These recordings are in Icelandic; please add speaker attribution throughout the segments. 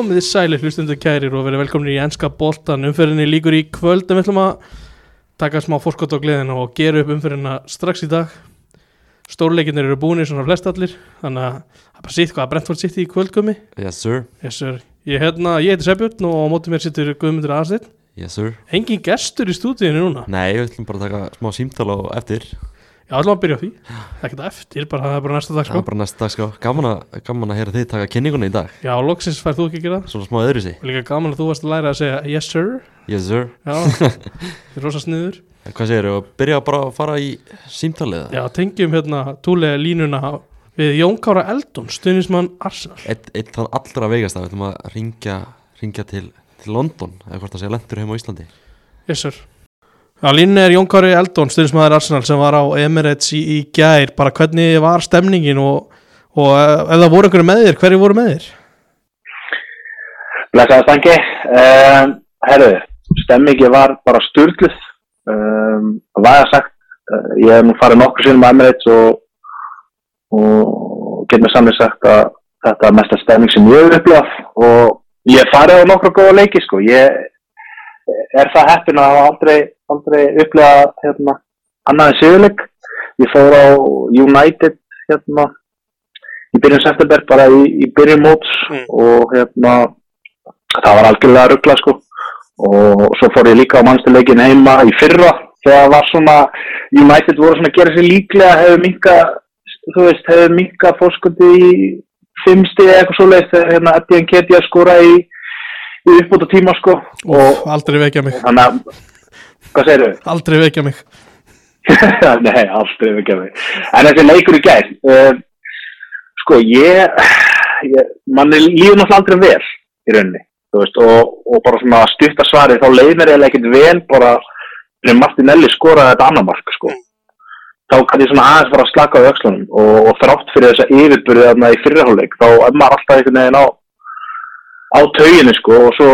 Speaker 1: komið þið sæli hlustundu kærir og verið velkominni í ennska boltan umferðinni líkur í kvöld en við ætlum að taka smá fórskott á gleðina og gera upp umferðina strax í dag. Stórleikinir eru búinir svona flest allir þannig að það er bara sitt hvað að Brentford sitt í kvöldgömi
Speaker 2: Yes sir,
Speaker 1: yes, sir. ég, hérna, ég heiti Sebbjörn og á móti mér sittur Guðmundur Aðarsteinn
Speaker 2: yes sir.
Speaker 1: Engin gestur í stúdíinu núna?
Speaker 2: Nei, við ætlum bara að taka smá símtal á eftir
Speaker 1: já, ætlum að byrja á því. Er ekki eftir, bara, það er bara næsta dag sko.
Speaker 2: er bara næsta dag sko. Gaman að, gaman að heyra þið taka kynninguna í dag.
Speaker 1: Já, loksins færð þú ekki að gera það.
Speaker 2: Svona smá öðru sig
Speaker 1: líka gaman að þú varst að læra að segja yes sir.
Speaker 2: Yes sir.
Speaker 1: Já, það er rosa sniður.
Speaker 2: En Hvað segir þú? Byrja bara að fara í símtalið
Speaker 1: Já, tengjum hérna túlega línuna við Jón Kára Eldon, stuðnismann Arsenal.
Speaker 2: Eitt, eitt þann allra veigast að við ætlum að ringja, ringja til, til London Eða hvort það sé lendur heim á Íslandi.
Speaker 1: Yes, sir. Já, línuna er Jón Kári Eldon, stuðnismann Arsenal sem var á Emirates í, í gær. Bara hvernig var stemningin og, og eh, ef það voru einhverju með þér, hverju voru með þér?
Speaker 3: Blessaði stangi. Um, herru, stemmingi var bara sturgluð. Um, var að sagt, uh, ég hef nú farið nokkur sinum að Emirates og, og get mér samlega sagt að þetta er mesta stemming sem ég hefur upplifað og ég farið á nokkru góða leiki sko. Ég er það heppin að hafa aldrei, aldrei upplifað hérna, annaði sigurleik. Ég fór á United hérna, í byrjun september bara í, í byrjun móts
Speaker 1: Mm.
Speaker 3: og hérna það var algjörlega ruggla sko og svo fór ég líka á mannstuleikin heima í fyrra þegar var svona United voru svona að gera sér líklega hefur minka, þú veist, hefur minka fórskundi í fimmsti eða eitthvað svo leiðist þegar hérna Etienne Ketty að skora í, í uppbúta tíma sko og
Speaker 1: Úf, aldrei vekja mig,
Speaker 3: þannig að hvað segir þau?
Speaker 1: aldrei vekja mig.
Speaker 3: Nei, aldrei við gefum En þessi leikur í gær uh, Sko, ég, ég manni líður náttúrulega aldrei vel í rauninni, þú veist og, og bara svona stutta svari, þá leið mér eða ekkert vel bara þegar Martinelli skoraði þetta annar mark, sko þá kann ég svona aðeins fara að slaka á öxlunum og, og þrátt fyrir þessa yfirbyrði þarna í fyrirháleik, þá er maður alltaf einhvern veginn á á tauginu, sko og svo,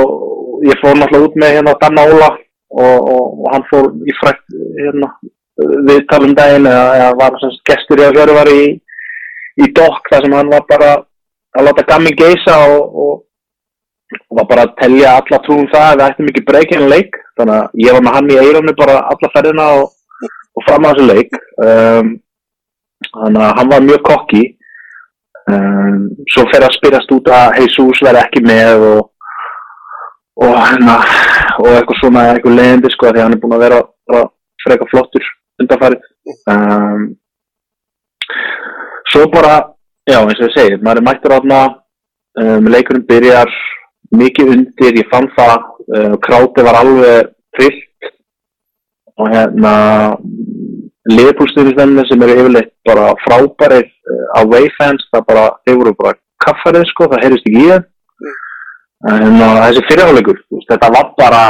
Speaker 3: ég fór náttúrulega út með hérna Danna Óla og, og, hann fór í frækt hérna við talum daginn eða, eða var sem sagt gestur í að fjöru var í, í dokk þar sem hann var bara að láta gammi geisa og, og, og var bara að telja alla trúum það að við ættum ekki breykinu leik. Þannig að ég var með hann í eiranu bara alla ferðina og fram á þessu leik. Um, þannig að hann var mjög kokki. Um, svo fer að spyrjast út að Jesus verði ekki með og og, og eitthvað svona eitthvað leiðindi sko því hann er búin að vera bara frekar flottur undanfarið. Um, svo bara já eins og ég segi, maður er mættur átna um, leikurinn byrjar mikið undir, ég fann það uh, kráti var alveg fyllt og hérna liðpúlsnýrisvenni sem eru yfirleitt bara frábærir uh, away fans, það bara, þeir voru bara kaffarið sko, það heyrist ekki í þeim en uh, þessi fyrirháleikur þetta var bara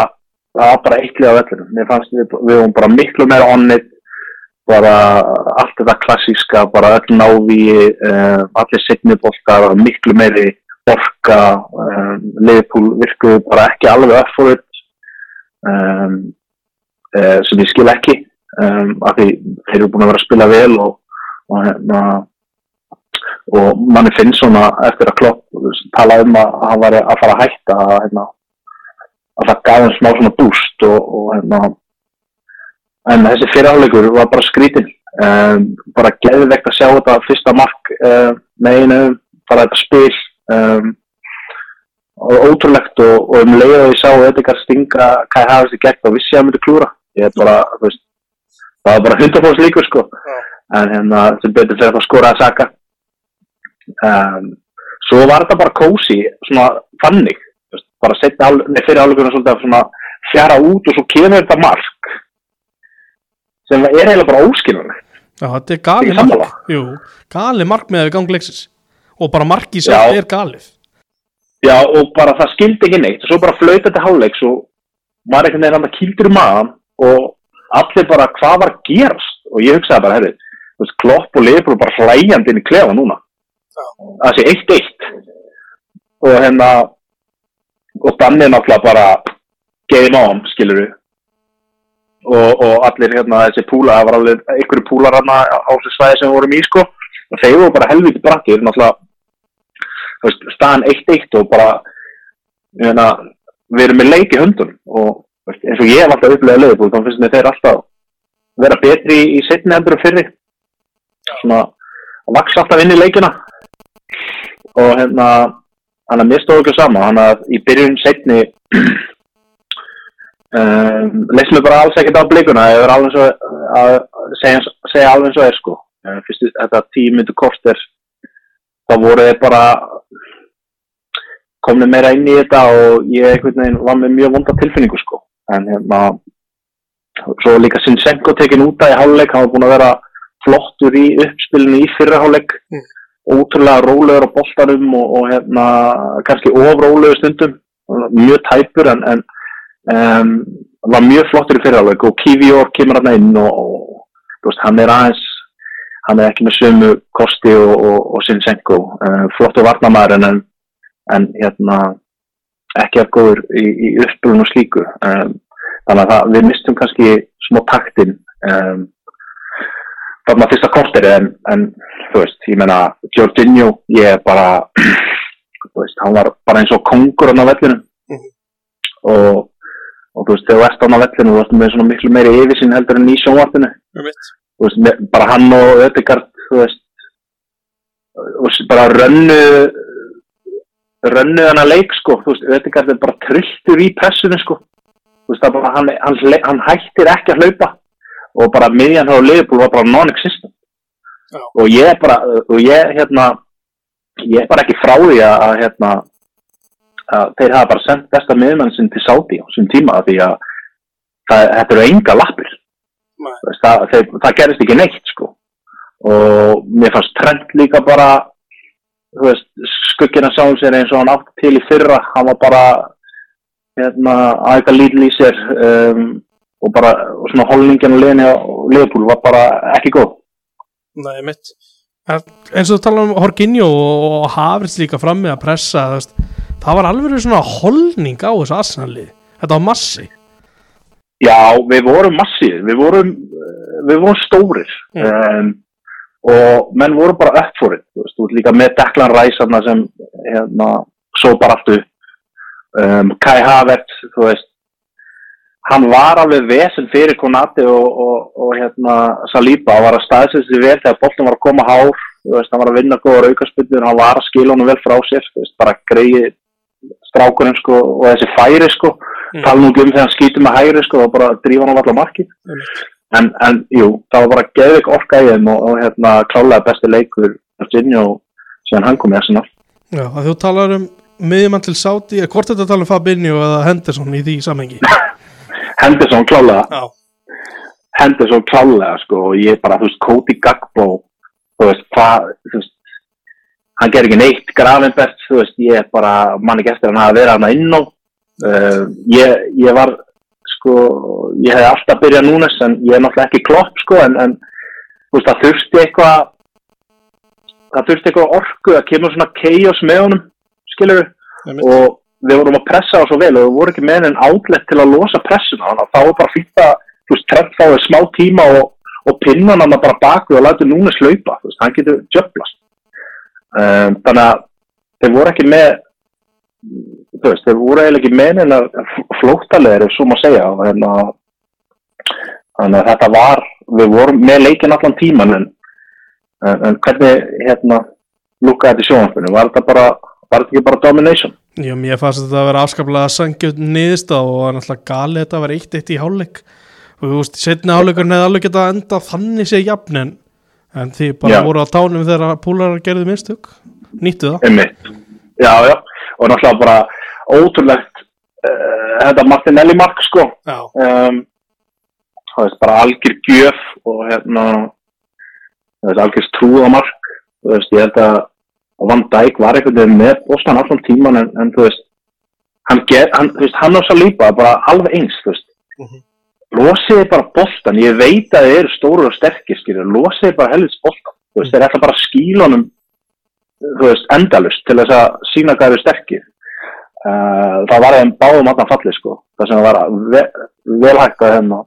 Speaker 3: bara vellinu mér fannst við, við vorum bara miklu meira onnit bara allt þetta klassíska bara öll návi uh, allir signibólkar miklu meiri orka um, liðpúl virkuðu bara ekki alveg uppfóðut um, uh, sem ég skil ekki um, af því þeir eru búin að vera að spila vel og og, hérna, og manni finnst svona eftir að klopp tala um að hann var að fara að hætta að, hérna, að það gaf hann smá svona búst og, og hérna en þessi fyrirháleikur var bara skrítin um, bara geðvegt að sjá þetta fyrsta mark uh, með einu bara þetta spil um, og ótrúlegt og, og um leið og ég sá Edgar stinga hvað hafðist í gegn þá vissi að hann myndi klúra ég er bara, þú veist það var bara hundarfóðs líkur sko en hérna sem betur fyrir að skora að saka um, svo var þetta bara kósi svona fannig veist, bara setja fyrir svolítið svona fjara út og svo kemur þetta mark sem er eiginlega bara óskilunni
Speaker 1: Já, þetta er gali
Speaker 3: sammála?
Speaker 1: mark. Jú, gali mark með að við gangi leiksis. Og bara marki sem
Speaker 3: Já.
Speaker 1: er galið.
Speaker 3: já og bara það skildi ekki neitt og svo bara flauta þetta hálfleiks og maður einhvern veginn að kýldur um maðan og allir bara hvað var gerast og ég hugsaði bara, herri, klopp og lifur bara hlæjandi inn í klefa núna það sé eitt eitt. Og hérna og Danni náttúrulega bara game on, skilur við og, og allir hérna þessi púla, það var alveg einhverju púlar hérna á þessu svæði sem vorum í sko. Og þeir voru bara helviti bratti, þeir náttúrulega staðan eitt eitt og bara meina, við erum með leik í höndun og eins og ég hef alltaf upplegað leifbúl þá finnst mér þeir alltaf vera betri í, setni endur og fyrri. Svona að vaks alltaf inn í leikina og hérna hann að mér stóð ekki á sama hann að í byrjun setni um, leysum við bara alls ekkert á blikuna verður alveg svo að segja, segja alveg og er sko. Eh, fyrstu þetta tímyndu korter þá voru þeir bara komni meira inn í þetta og ég einhvern veginn var með mjög vonda tilfinningu sko. En hérna svo líka Sinsenko tekin út af í háluleik hann var búin að vera flottur í uppspilinu í fyrra háluleik
Speaker 1: Mm.
Speaker 3: Ótrúlega rólegur á boltanum og, og hérna kannski ofrólegur stundum. Mjög tæpur en, en um, var mjög flottur í fyrra háluleik og Kivior kemur hann inn og, og veist, hann er aðeins hann er ekki með sömu kosti og, og, Sinsenko uh, flottur varnamæður en, en hérna ekki að góður í, í uppspilun og slíku. Um, þannig að það, við mistum kannski smá taktin um, þarna fyrsta korteri en, en þú veist, ég meina Jorginho, ég er bara þú veist, hann var bara eins og kongur á vellinu
Speaker 1: Mhm.
Speaker 3: og, og þú veist, þegar þú ert á vellinu þú ert með svona miklu meiri yfirsinn heldur en í sjónvarpinu. Þú veist, með, bara hann og Ödegard, þú veist og s- bara rönnu rönnu hann að leik sko, þú veist, Ödegard er bara trilltur í pressinu sko, þú veist, það bara hann, hann, hann hættir ekki að hlaupa og bara miðjan hjá Liverpool var bara non-existent.
Speaker 1: Já.
Speaker 3: og ég er bara, og ég hérna ég er bara ekki frá því að, að hérna að þeir hafa bara sendt besta miðmann sinn til Saudi á þessum tíma því að það, þetta eru enga lappir. Það, þeir, það gerist ekki neitt sko. Og mér fannst Trent líka bara veist, skuggina sá sér eins og hann átti til í fyrra. Hann var bara hérna, að eitthvað lítið í sér um, og bara og svona holningin og liðinni á Liverpool var bara ekki góð.
Speaker 1: Nei, mitt En eins og þú tala um Horkinjó og, og Havertz líka frammi að pressa veist, það var alveg svona holning á þessu Arsenal-lið. Þetta var massi.
Speaker 3: Já, við vorum massíð, við vorum, við vorum stórir. Um, og menn voru bara upp for it, þú veist, líka með Declan Rice sem hérna, svo bara allt upp, um, Kai Havertz, þú veist, hann var alveg vesen fyrir Konati og, og, og hérna Saliba, hann var að staðsins því vel þegar boltin var að koma hár, þú veist, hann var að vinna góður aukarspilnur, hann var að skila honum vel frá sér, þú veist, bara greiði strákurinn sko og þessi færi sko.
Speaker 1: Mm.
Speaker 3: tala nú ekki um þegar hann skýtur með hægri sko og bara drífa hann á allar markið en, en jú, það var bara geðvik orka í þeim og, og hérna klálega besti leikur Virginia og síðan hann kom í Arsenal.
Speaker 1: Já, að þú talar um miðjumann til Saudi, eða hvort þetta tala um Fabinho eða Henderson í því samengi
Speaker 3: Henderson klálega, Henderson klálega sko og ég bara, þú veist, Cody Gagbo þú veist, hvað hann ger ekki neitt Gravenberg, þú veist, ég er bara manni gestur hann hafa verið hann inn á uh, ég, ég var sko, ég hefði alltaf byrjað núnes en ég er náttúrulega ekki klopp sko en, en þú veist, það þurfti eitthvað það þurfti eitthvað orku að kemur svona chaos með honum skilur og við vorum að pressa á svo vel og við vorum ekki með en outlet til að losa pressuna. Þannig að þá var bara fýtt að þú veist, Trent fáið smá tíma og, og pinnan hann bara baku og lætu núna slaupa þú veist, hann getur jöflast um, þannig að þeir voru ekki með þú veist, þeir voru eiginlega ekki með en flóttalegur, ef svo má segja. En að þannig að þetta var, við vorum með leikin allan tíman en, en, hvernig hérna lúkaði þetta í sjónvarpinu, var þetta bara var þetta ekki bara domination?
Speaker 1: Já, mér fannst þetta að vera afskaplega sangjöld niðurst og það var náttúrulega galið þetta að vera eitt eitt í hálfleik. Og þú veist, setni hálfleikurinn hefði alveg getað enda þannig sé jafn en, en þið bara
Speaker 3: Já.
Speaker 1: voru á tánum þegar púlarar gerðu mistök. Nýttu það.
Speaker 3: Einmitt. Já, já, og náttúrulega bara ótrúlegt uh, þetta Martinelli mark sko. Um, það veist bara algjör gjöf og hérna það veist algjör trúða mark. Þú veist, ég held að Van Dijk var einhvern veginn með bóstan allan tíman en, en þú veist hann, ger, hann, þú veist, hann og Saliba bara alveg eins, þú veist
Speaker 1: Mhm.
Speaker 3: losiði bara boltan, ég veit að þið eru stóru og sterkir, skilur, losiði bara helvits boltan, þú veist, þeir ætla bara að skíla honum þú veist, endalust til þess að sína hvað eru sterkir uh, það var þeim báðum allan fallið sko, það sem var ve vel hægt að hérna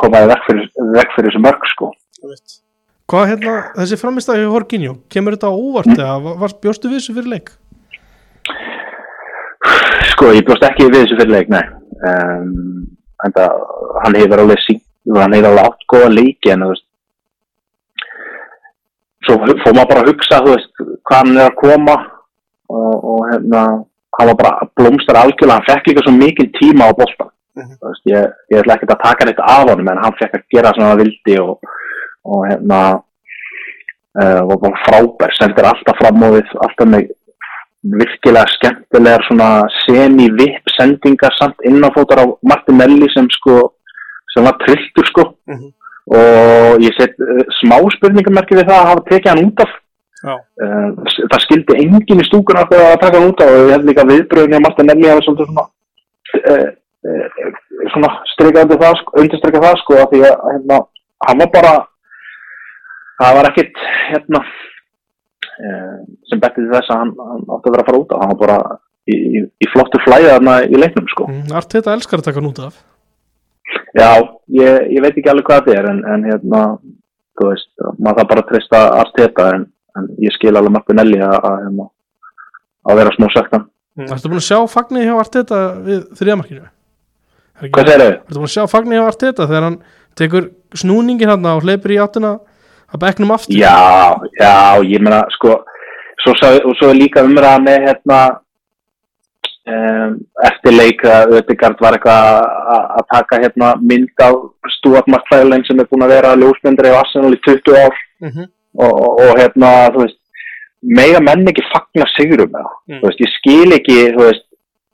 Speaker 3: koma í vekk fyrir, þessu mörg sko
Speaker 1: einmitt. Hvað hérna, þessi framistæði Horkinjó, kemur þetta óvart eða var, bjóstu við þessu fyrir leik?
Speaker 3: sko, ég bjóst ekki við þessu fyrir leik, nei um, en það, hann hefur alveg sín, hann hefur alveg átt góða leiki en þú veist svo fór maður bara að hugsa þú veist, hvað hann er að koma og, og hérna hann var bara blómstar algjörlega, hann fekk líka svo mikið tíma á boltan
Speaker 4: Mhm.
Speaker 3: þú veist, ég, ég ætla ekki að taka neitt af honum en hann fekk að gera svona hann vildi og, og hérna uh, var bara frábær, sendir alltaf fram og við, alltaf með virkilega skemmtilegar svona semi-vip sendingar samt innanfótar á Martinelli sem sko sem var trilltur sko.
Speaker 4: Mhm.
Speaker 3: og ég set uh, smá spurningamerki við það að hafa tekið hann út af. Uh, það skildi enginn í stúkuna fyrir að taka hann út af og ég held líka viðbröðin hjá Martinelli hafa svolítið svona uh, svona strikað undir það sko, undirstrikað það sko af því að hérna, hann var bara það var ekkit hérna uh, sem bettið þess að hann, hann átti að vera að fara út af hann var bara í, í, í flottu flæði þarna í leiknum sko
Speaker 1: Mm, Arteta elskar að taka hann út af
Speaker 3: Já, ég, ég veit ekki alveg hvað þetta er en, en hérna, þú veist, maður það bara treysta Arteta en, en ég skil alveg Martinelli að, að, hérna, að vera smá söktan.
Speaker 1: Ertu búin að sjá fagnið hjá Arteta við þriðamarkinu?
Speaker 3: Hvað segir þau?
Speaker 1: Ertu búin að sjá fagnið hjá Arteta þegar hann tekur snúningin hann og hleypir í áttina að bekknum aftur?
Speaker 3: Já, já, ég meina, sko, svo, svo líka umræða með, hérna, um, eftir leik að Ödegard var eitthvað að- taka, hérna, mynd af Stuart McFarlane sem er búin að vera ljósmyndri á Arsenal í 20 ár
Speaker 4: Mhm.
Speaker 3: og, og, og hérna, þú veist, mega menn ekki fagna sigurum.
Speaker 4: Mm.
Speaker 3: Þú veist, ég skil ekki, þú veist,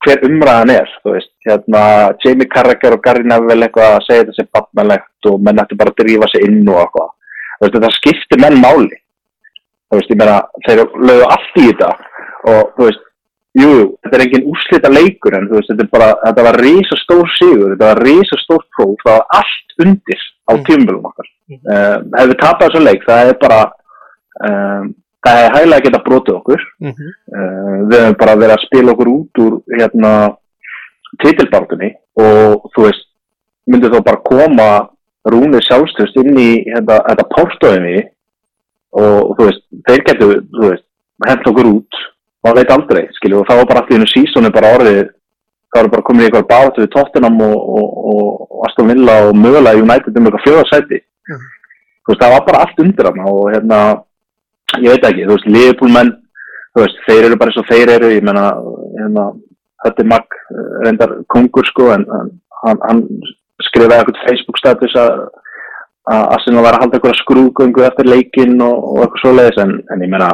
Speaker 3: hver umræðan er, þú veist, hérna, Jamie Carragher og Gary Neville eitthvað að segja þetta sem barnalegt og menn ætti bara að drífa sig inn og eitthvað. Veist, það skiptir menn máli. Þú veist, ég meina, þeir lögðu allt í þetta og, þú veist, jú, þetta er engin úrslita leikur en, þú veist, þetta er bara, þetta var risa stór sigur, þetta var risa stór próf, það var allt undir á
Speaker 4: Mm.
Speaker 3: tímumölum okkar. Um, ef við tapast þessu leik, það er bara, um, það er hægilega að geta brotið okkur.
Speaker 4: Mhm.
Speaker 3: Uh, við hefum bara verið að spila okkur út úr hérna titilbártunni og þú veist, myndi þá bara koma rúnið sjálfstöðst inn í hérna, þetta pórstofinni og þú veist, þeir getur, hent okkur út og það veit aldrei, skilju, og það var bara allir innu sísónu bara orðið, það var bara komið í eitthvað bátu við Tottenham og, og, og, Aston Villa og mögulega United um eitthvað fjóðarsæti
Speaker 4: Mhm.
Speaker 3: þú veist, það var bara allt undir hana og hérna, ég veit ekki, þú veist, Liverpool menn þú veist, þeir eru bara eins og þeir eru ég menna, hérna Hötti Magg, eh, reyndar kongur sko en, en hann, hann skrifaði eitthvað Facebook status að að Arsenal var að halda eitthvað skrúgöngu eftir leikinn og, og eitthvað svoleiðis en, en ég meina,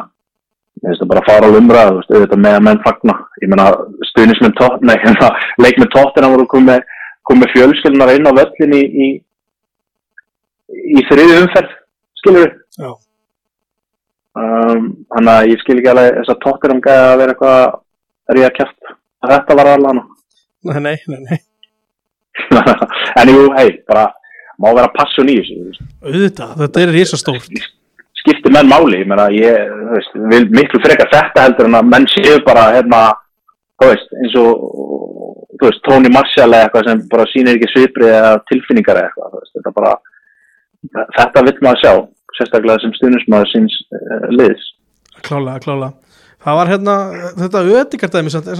Speaker 3: ég veist það bara að fara á umræðu, þú veist, auðvitað með að menn fagna. Ég meina, stuðnismenn tótt, nei, hérna leik með tóttina voru komið komið fjölskyldunar inn á völlin í í, í þriði umferð skilur við um, þannig að ég skil ekki alveg þess að tóttinam gæði að vera eitthvað er ég að kæft þetta var alveg hana
Speaker 4: Nei, nei, nei, nei.
Speaker 3: en jú, hei, bara má vera passun í þessu.
Speaker 1: Auðvitað, þetta er risastórt.
Speaker 3: Skiptir menn máli, ég meina ég veist, vil miklu frekar þetta heldur en að menn séu bara hérna þú veist, eins og þú veist, Tony Marshall eða eitthvað sem bara sýnir ekki svipri eða tilfinningar eða eitthvað þú veist, þetta bara þetta vill maður sjá, sérstaklega sem stuðnismæður síns uh, liðs.
Speaker 1: Klálega, klálega Það var hérna, þetta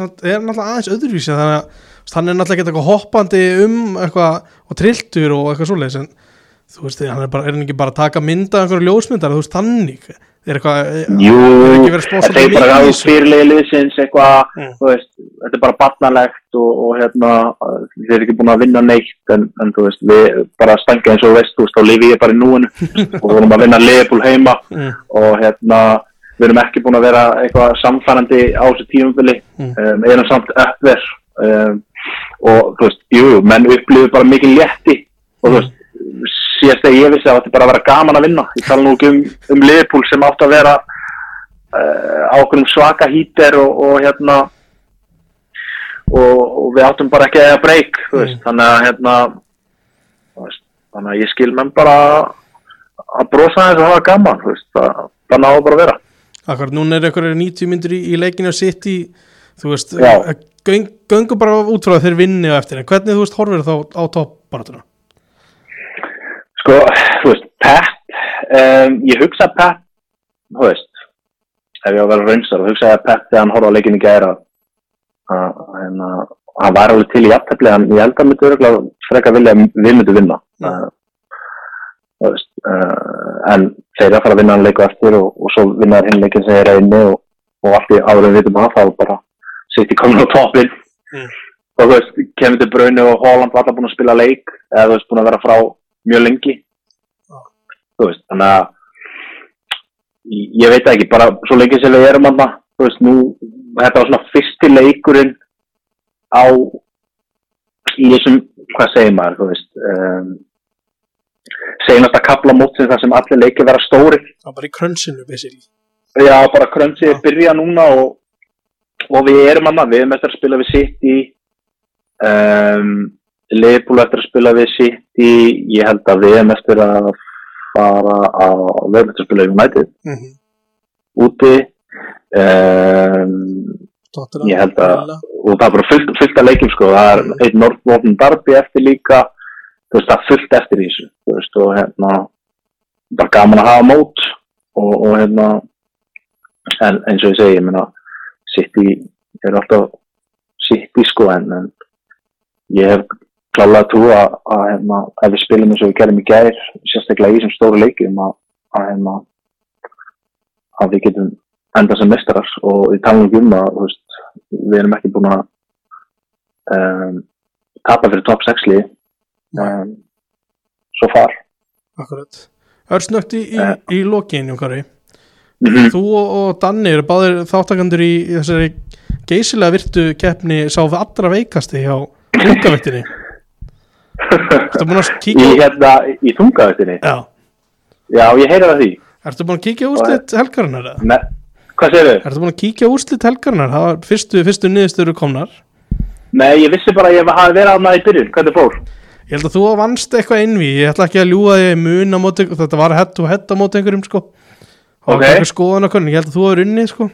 Speaker 1: samt, er, náttúrulega aðeins öðruvísi þannig að þú hann er náttúrulega eitthvað hoppandi um eitthvað og trilltur og eitthvað svoleiðis en þú veist, hann er, bara, er ekki bara að taka mynda einhverju ljósmyndar, þú veist, þannig er eitthvað,
Speaker 3: Jú,
Speaker 1: er ekki verið að spá
Speaker 3: það er bara að
Speaker 1: þessu?
Speaker 3: fyrirlega liðsins eitthvað,
Speaker 4: Mm.
Speaker 3: þú veist, þetta er bara barnalegt og, og hérna, þið er ekki búin að vinna neitt en, en þú veist, við bara stanga eins og þú veist, þú veist, þá lifi ég bara í núinu og við vorum að vinna Leopold heima
Speaker 1: Mm.
Speaker 3: og hérna, við erum ekki búin að vera eitthvað samfærandi á þessu tímumfili,
Speaker 1: Mm.
Speaker 3: um, erum samt uppver um, og þú veist, jú, jú, menn upplifðu bara mikið létti. Og þú veist, síðast þegar ég vissi að þetta bara að vera gaman að vinna. Ég tala nú ekki um, um Leopold sem átt að vera uh, ákveðum svaka hýter og, og hérna og, og við áttum bara ekki að breyk mm. þannig að hérna þú veist, þannig að ég skil menn bara að brosa þess að hafa gaman þú veist, það, það náðu bara að vera
Speaker 1: Akkur, núna er eitthvað 90 myndir í, í leikinu að sitt í, þú veist göng, göngu bara út frá þeir vinni á eftir, en hvernig þú veist horfir þá á toppbaratuna?
Speaker 3: sko, þú veist, Pep um, ég hugsa Pep þú veist ef ég á að vera raunsar, þá hugsa að Pep þegar hann horfa á leikinu gæra að hérna, hann var alveg til í jafntefli en ég held að myndi örgulega frekar vilja að við myndum vinna. Uh, þú veist, uh, en þeir að fara að vinna hann leiku eftir og, og svo vinna hinn leikin sem er einni og, og allt í áður við vitum að þá bara sitt í komin á toppin
Speaker 1: Mm.
Speaker 3: og þú veist, kemur til Brauni og Holland var alltaf búin að spila leik eða þú veist, búin að vera frá mjög lengi
Speaker 1: Já.
Speaker 3: þú veist, þannig að ég veit það ekki, bara svo lengi sem við erum hann þú veist, nú, þetta var svona fyrsti leikurinn á í þessum, hvað segir maður, þú veist um, seinasta kapla mótsins þar sem allir leikir vera stóri
Speaker 1: það var bara í krönsinu basically.
Speaker 3: Já, bara krönsið
Speaker 1: Já.
Speaker 3: byrja núna og, og við erum hann við erum eftir að spila við City um, Liverpool eftir að spila við City. Ég held að við erum eftir að fara að við erum eftir að spila við United.
Speaker 1: Mm -hmm.
Speaker 3: úti um, Ég held að- og það er bara fullt, fullt af leikjum sko, það er einn Northwood Darby eftir líka þú veist, það er fullt eftir í þessu þú veist, og hérna bara gaman að hafa mót og, og hérna en eins og ég segi, ég meina City er alltaf City sko, en, en ég hef klálega trú að, að hérna, ef við spilum eins og við gerum í gær sérstaklega í þessum stóru leikjum að, að hérna að við getum enda sem mestarar og við talum ekki um að þú veist, við erum ekki búin að um, tapa fyrir top 6 lið um, svo far.
Speaker 1: Akkurat. Örsnögt í, í,
Speaker 3: Eh.
Speaker 1: í lokin, Jónkari
Speaker 3: mm
Speaker 1: Þú og, Danni eru báðir þáttakandur í þessari geysilega virtu keppni sá við allra veikasti hjá þungavektinni Ertu búin að kíkja
Speaker 3: hérna í þungaðutinni
Speaker 1: Já,
Speaker 3: já ég heyri það því
Speaker 1: ertu búin að kíkja úrslit helgarinnar eða?
Speaker 3: ne, hvað segir þau?
Speaker 1: Ertu búin að kíkja úrslit helgarinnar? Það var fyrstu, fyrstu niðurstöru komnar.
Speaker 3: Nei ég vissi bara að ég hafi verið aðna í byrjun hvernig fór?
Speaker 1: Ég held að þú vannst eitthvað einví Ég ætla ekki að ljúga því mun á móti Þetta var hett og hett á móti einhverjum sko. Það var
Speaker 3: Ok.
Speaker 1: eitthvað skoðan okkur Ég held að þú hefur unnið sko.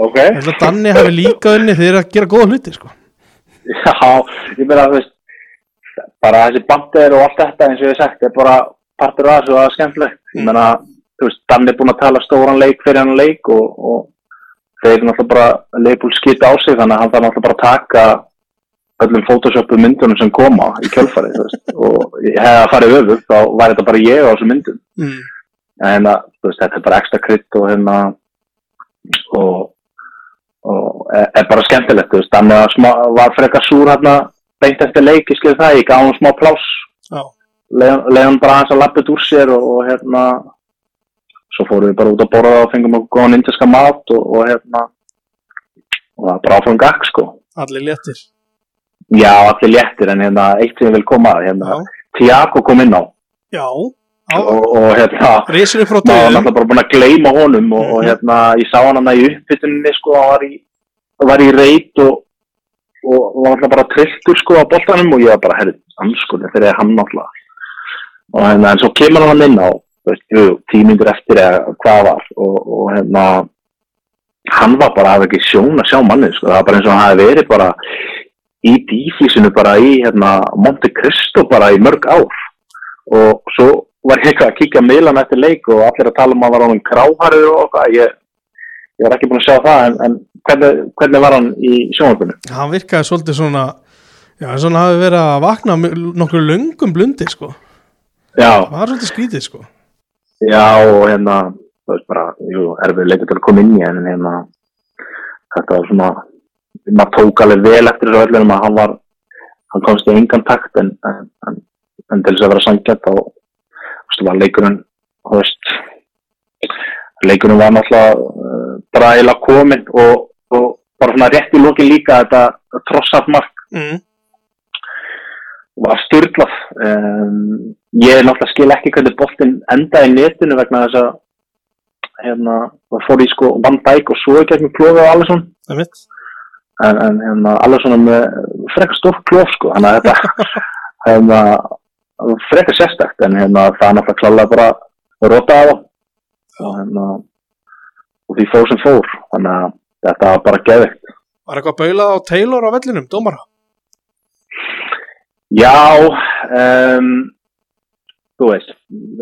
Speaker 3: Ok.
Speaker 1: Ég held að Danni hafi líka unnið. Þeir eru að gera góða hluti sko.
Speaker 3: Já ég meina þú veist bara þessi bandir og allt þetta eins og ég hef sagt er bara partur af þessu og það er skemmtilegt. Ég meina þú veist Dan er búin að tala stóran leik fyrir hann leik og, og þeir náttúrulega bara leifbúl skita á sig þannig að hann þarf náttúrulega bara að taka öllum photoshopu myndunum sem koma í kjölfarið og að farið öfugt þá var þetta bara ég á þessum myndum.
Speaker 1: Mm.
Speaker 3: en hérna, þú veist, þetta er bara ekstra krydd og hérna og, og er, er bara skemmtilegt veist, þannig að smá, var frekar súr hérna beint eftir leik, ég skil það, ég gaf hann smá pláss.
Speaker 1: Já,
Speaker 3: leiði hann bara hans að lappið úr sér og, og hérna svo fórum við bara út að borða og fengum okkur góðan indiska mat og, og hérna og það var bara áfram gakk sko.
Speaker 1: Allir léttir
Speaker 3: já, allir léttir en hérna eitt sem ég vil koma að hérna, Tiago kom inn á
Speaker 1: já, já.
Speaker 3: og, og hérna
Speaker 1: Reysinu frá
Speaker 3: maður var
Speaker 1: döðum
Speaker 3: náttúrulega bara búin að gleyma honum og, og
Speaker 1: Mhm.
Speaker 3: hérna, ég sá hann hann í uppbytunni sko, hann var var í reit og, og var náttúrulega bara trilltur sko á boltanum og ég var bara, herri, anskunni þegar ég hann náttúrulega og hérna, en svo kemur hann inn á tímyndur eftir eða hvað var og, og hérna hann var bara, hafði ekki sjón að sjá manni sko, það var bara eins og hann hafi verið bara í dífísinu bara í hérna, Monte Cristo bara í mörg ár. Og svo var ég eitthvað að kíkja miðlan eftir leik og allir að tala um að hann var honum kráharður og eitthvað, ég, ég var ekki búin að sjá það en, en hvernig, hvernig var hann í sjónvarpinu?
Speaker 1: Hann virkaði svolítið svona Já, hann hafi verið að vakna nokkur löngum blundi sko.
Speaker 3: Já,
Speaker 1: Það var svolítið skrítið sko.
Speaker 3: Já og hérna, það veist bara, erfið leikur til að koma inn í en hérna, þetta var svona, maður tók alveg vel eftir þessu öllunum að hann var, hann komst í engan takt en, en, en, til þess að vera sangjart þá, var leikurinn, veist, leikurinn var náttúrulega uh, bara eiginlega kominn og, og bara svona rétt í lokin líka þetta trossað mark
Speaker 1: mm.
Speaker 3: var styrlað um, ég náttúrulega skil ekki hvernig boltinn endaði í netinu vegna þess að hérna, það fór í sko Van Dijk og svo ekki ekki klófi á Alisson.
Speaker 1: Það mitt
Speaker 3: en, en hérna, Alisson er með frekar stór klóf sko þannig að þetta hérna, frekar sérstakt en hérna, það er náttúrulega klálega bara rota á það og, hérna, og því fór sem fór þannig að þetta var bara geðvikt
Speaker 1: Var eitthvað baulað á Taylor á vellinum, dómara
Speaker 3: Já, um, þú veist,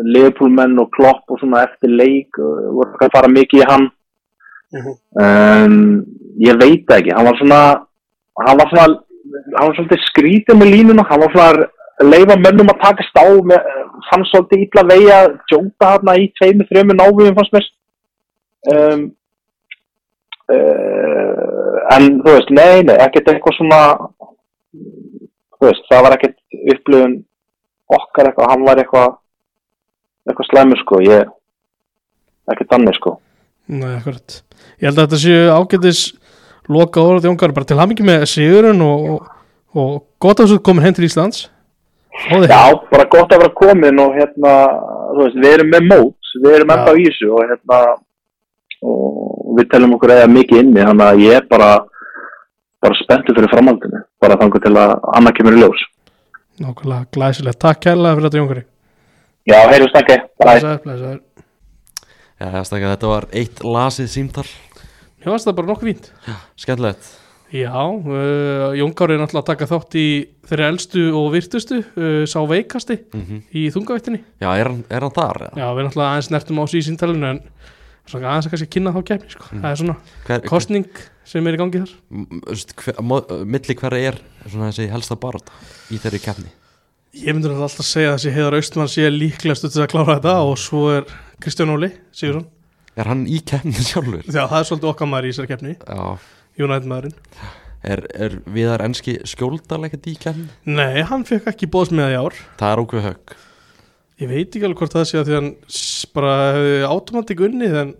Speaker 3: Liverpoolmenn og Klopp og svona eftir leik uh, voru að fara mikið í hann.
Speaker 1: Mhm.
Speaker 3: Um, ég veit ekki, hann var svona, hann var svona hann var svolítið skrítið með línuna. Hann var svona leifa mönnum að takast á með, fann svolítið illa vegi að djóta hérna í tveimu, þrjömu náviðum fannst mér. Um, uh, en þú veist, nei, nei, ekkert eitthvað svona þú veist, það var ekkert upplifun okkar eitthvað, hann var eitthvað eitthvað slæmur sko, ég ekkert annir sko.
Speaker 1: Nei, akkurat. Ég held að þetta séu ágætis loka orðið Jónkar bara til hamingi með sigurinn og, og, og gott að þú komin heim til Íslands. Hóði
Speaker 3: Já, bara gott að vera komin og hérna, þú veist, við erum með mót, við erum
Speaker 1: Já.
Speaker 3: ennþá í þessu og hérna, og við telum okkur eða mikið inni, þannig að ég er bara, bara spenntur fyrir framhaldinu, bara þangur til að annað kemur í ljós.
Speaker 1: Nákvæmlega glæsilegt, takk kærlega fyrir þetta Jónkari
Speaker 3: Já, heyrjum snakki, bæ.
Speaker 1: Blessaður, blessaður.
Speaker 2: Já, ég stakka þetta var eitt lasið símtal
Speaker 1: Mér varst það bara nokkuð fínt.
Speaker 2: Skemmtilegt.
Speaker 1: Já, uh, Jónkari er náttúrulega að taka þátt í þeirri elstu og virtustu uh, sá veikasti
Speaker 2: mm
Speaker 1: í þungavættinni
Speaker 2: Já, er hann, er hann þar? eða?
Speaker 1: Já, við náttúrulega aðeins nertum á sig í síntalinu en svona aðeins að kannski kynna þá kefni sko. það er svona
Speaker 2: Hver,
Speaker 1: kostning sem er í gangi þar.
Speaker 2: Hver, milli hverja er svona þessi helsta barátta í þeirri keppni?
Speaker 1: Ég myndur alltaf að segja að þessi Heiðar Austmann sé líklegast til að klára þetta og svo er Kristján Óli Sigursson
Speaker 2: Er hann í keppni sjálfur?
Speaker 1: Já, það er svolítið okkar maður í þessari keppni.
Speaker 2: Já.
Speaker 1: United maðurinn.
Speaker 2: Er, er viðar enski skjóldaleggandi í keppni?
Speaker 1: Nei, hann fekk ekki bóðs með í ár.
Speaker 2: Það er ókveð högg.
Speaker 1: Ég veit ekki alveg hvort það sé að því hann bara hefði automatík unnið en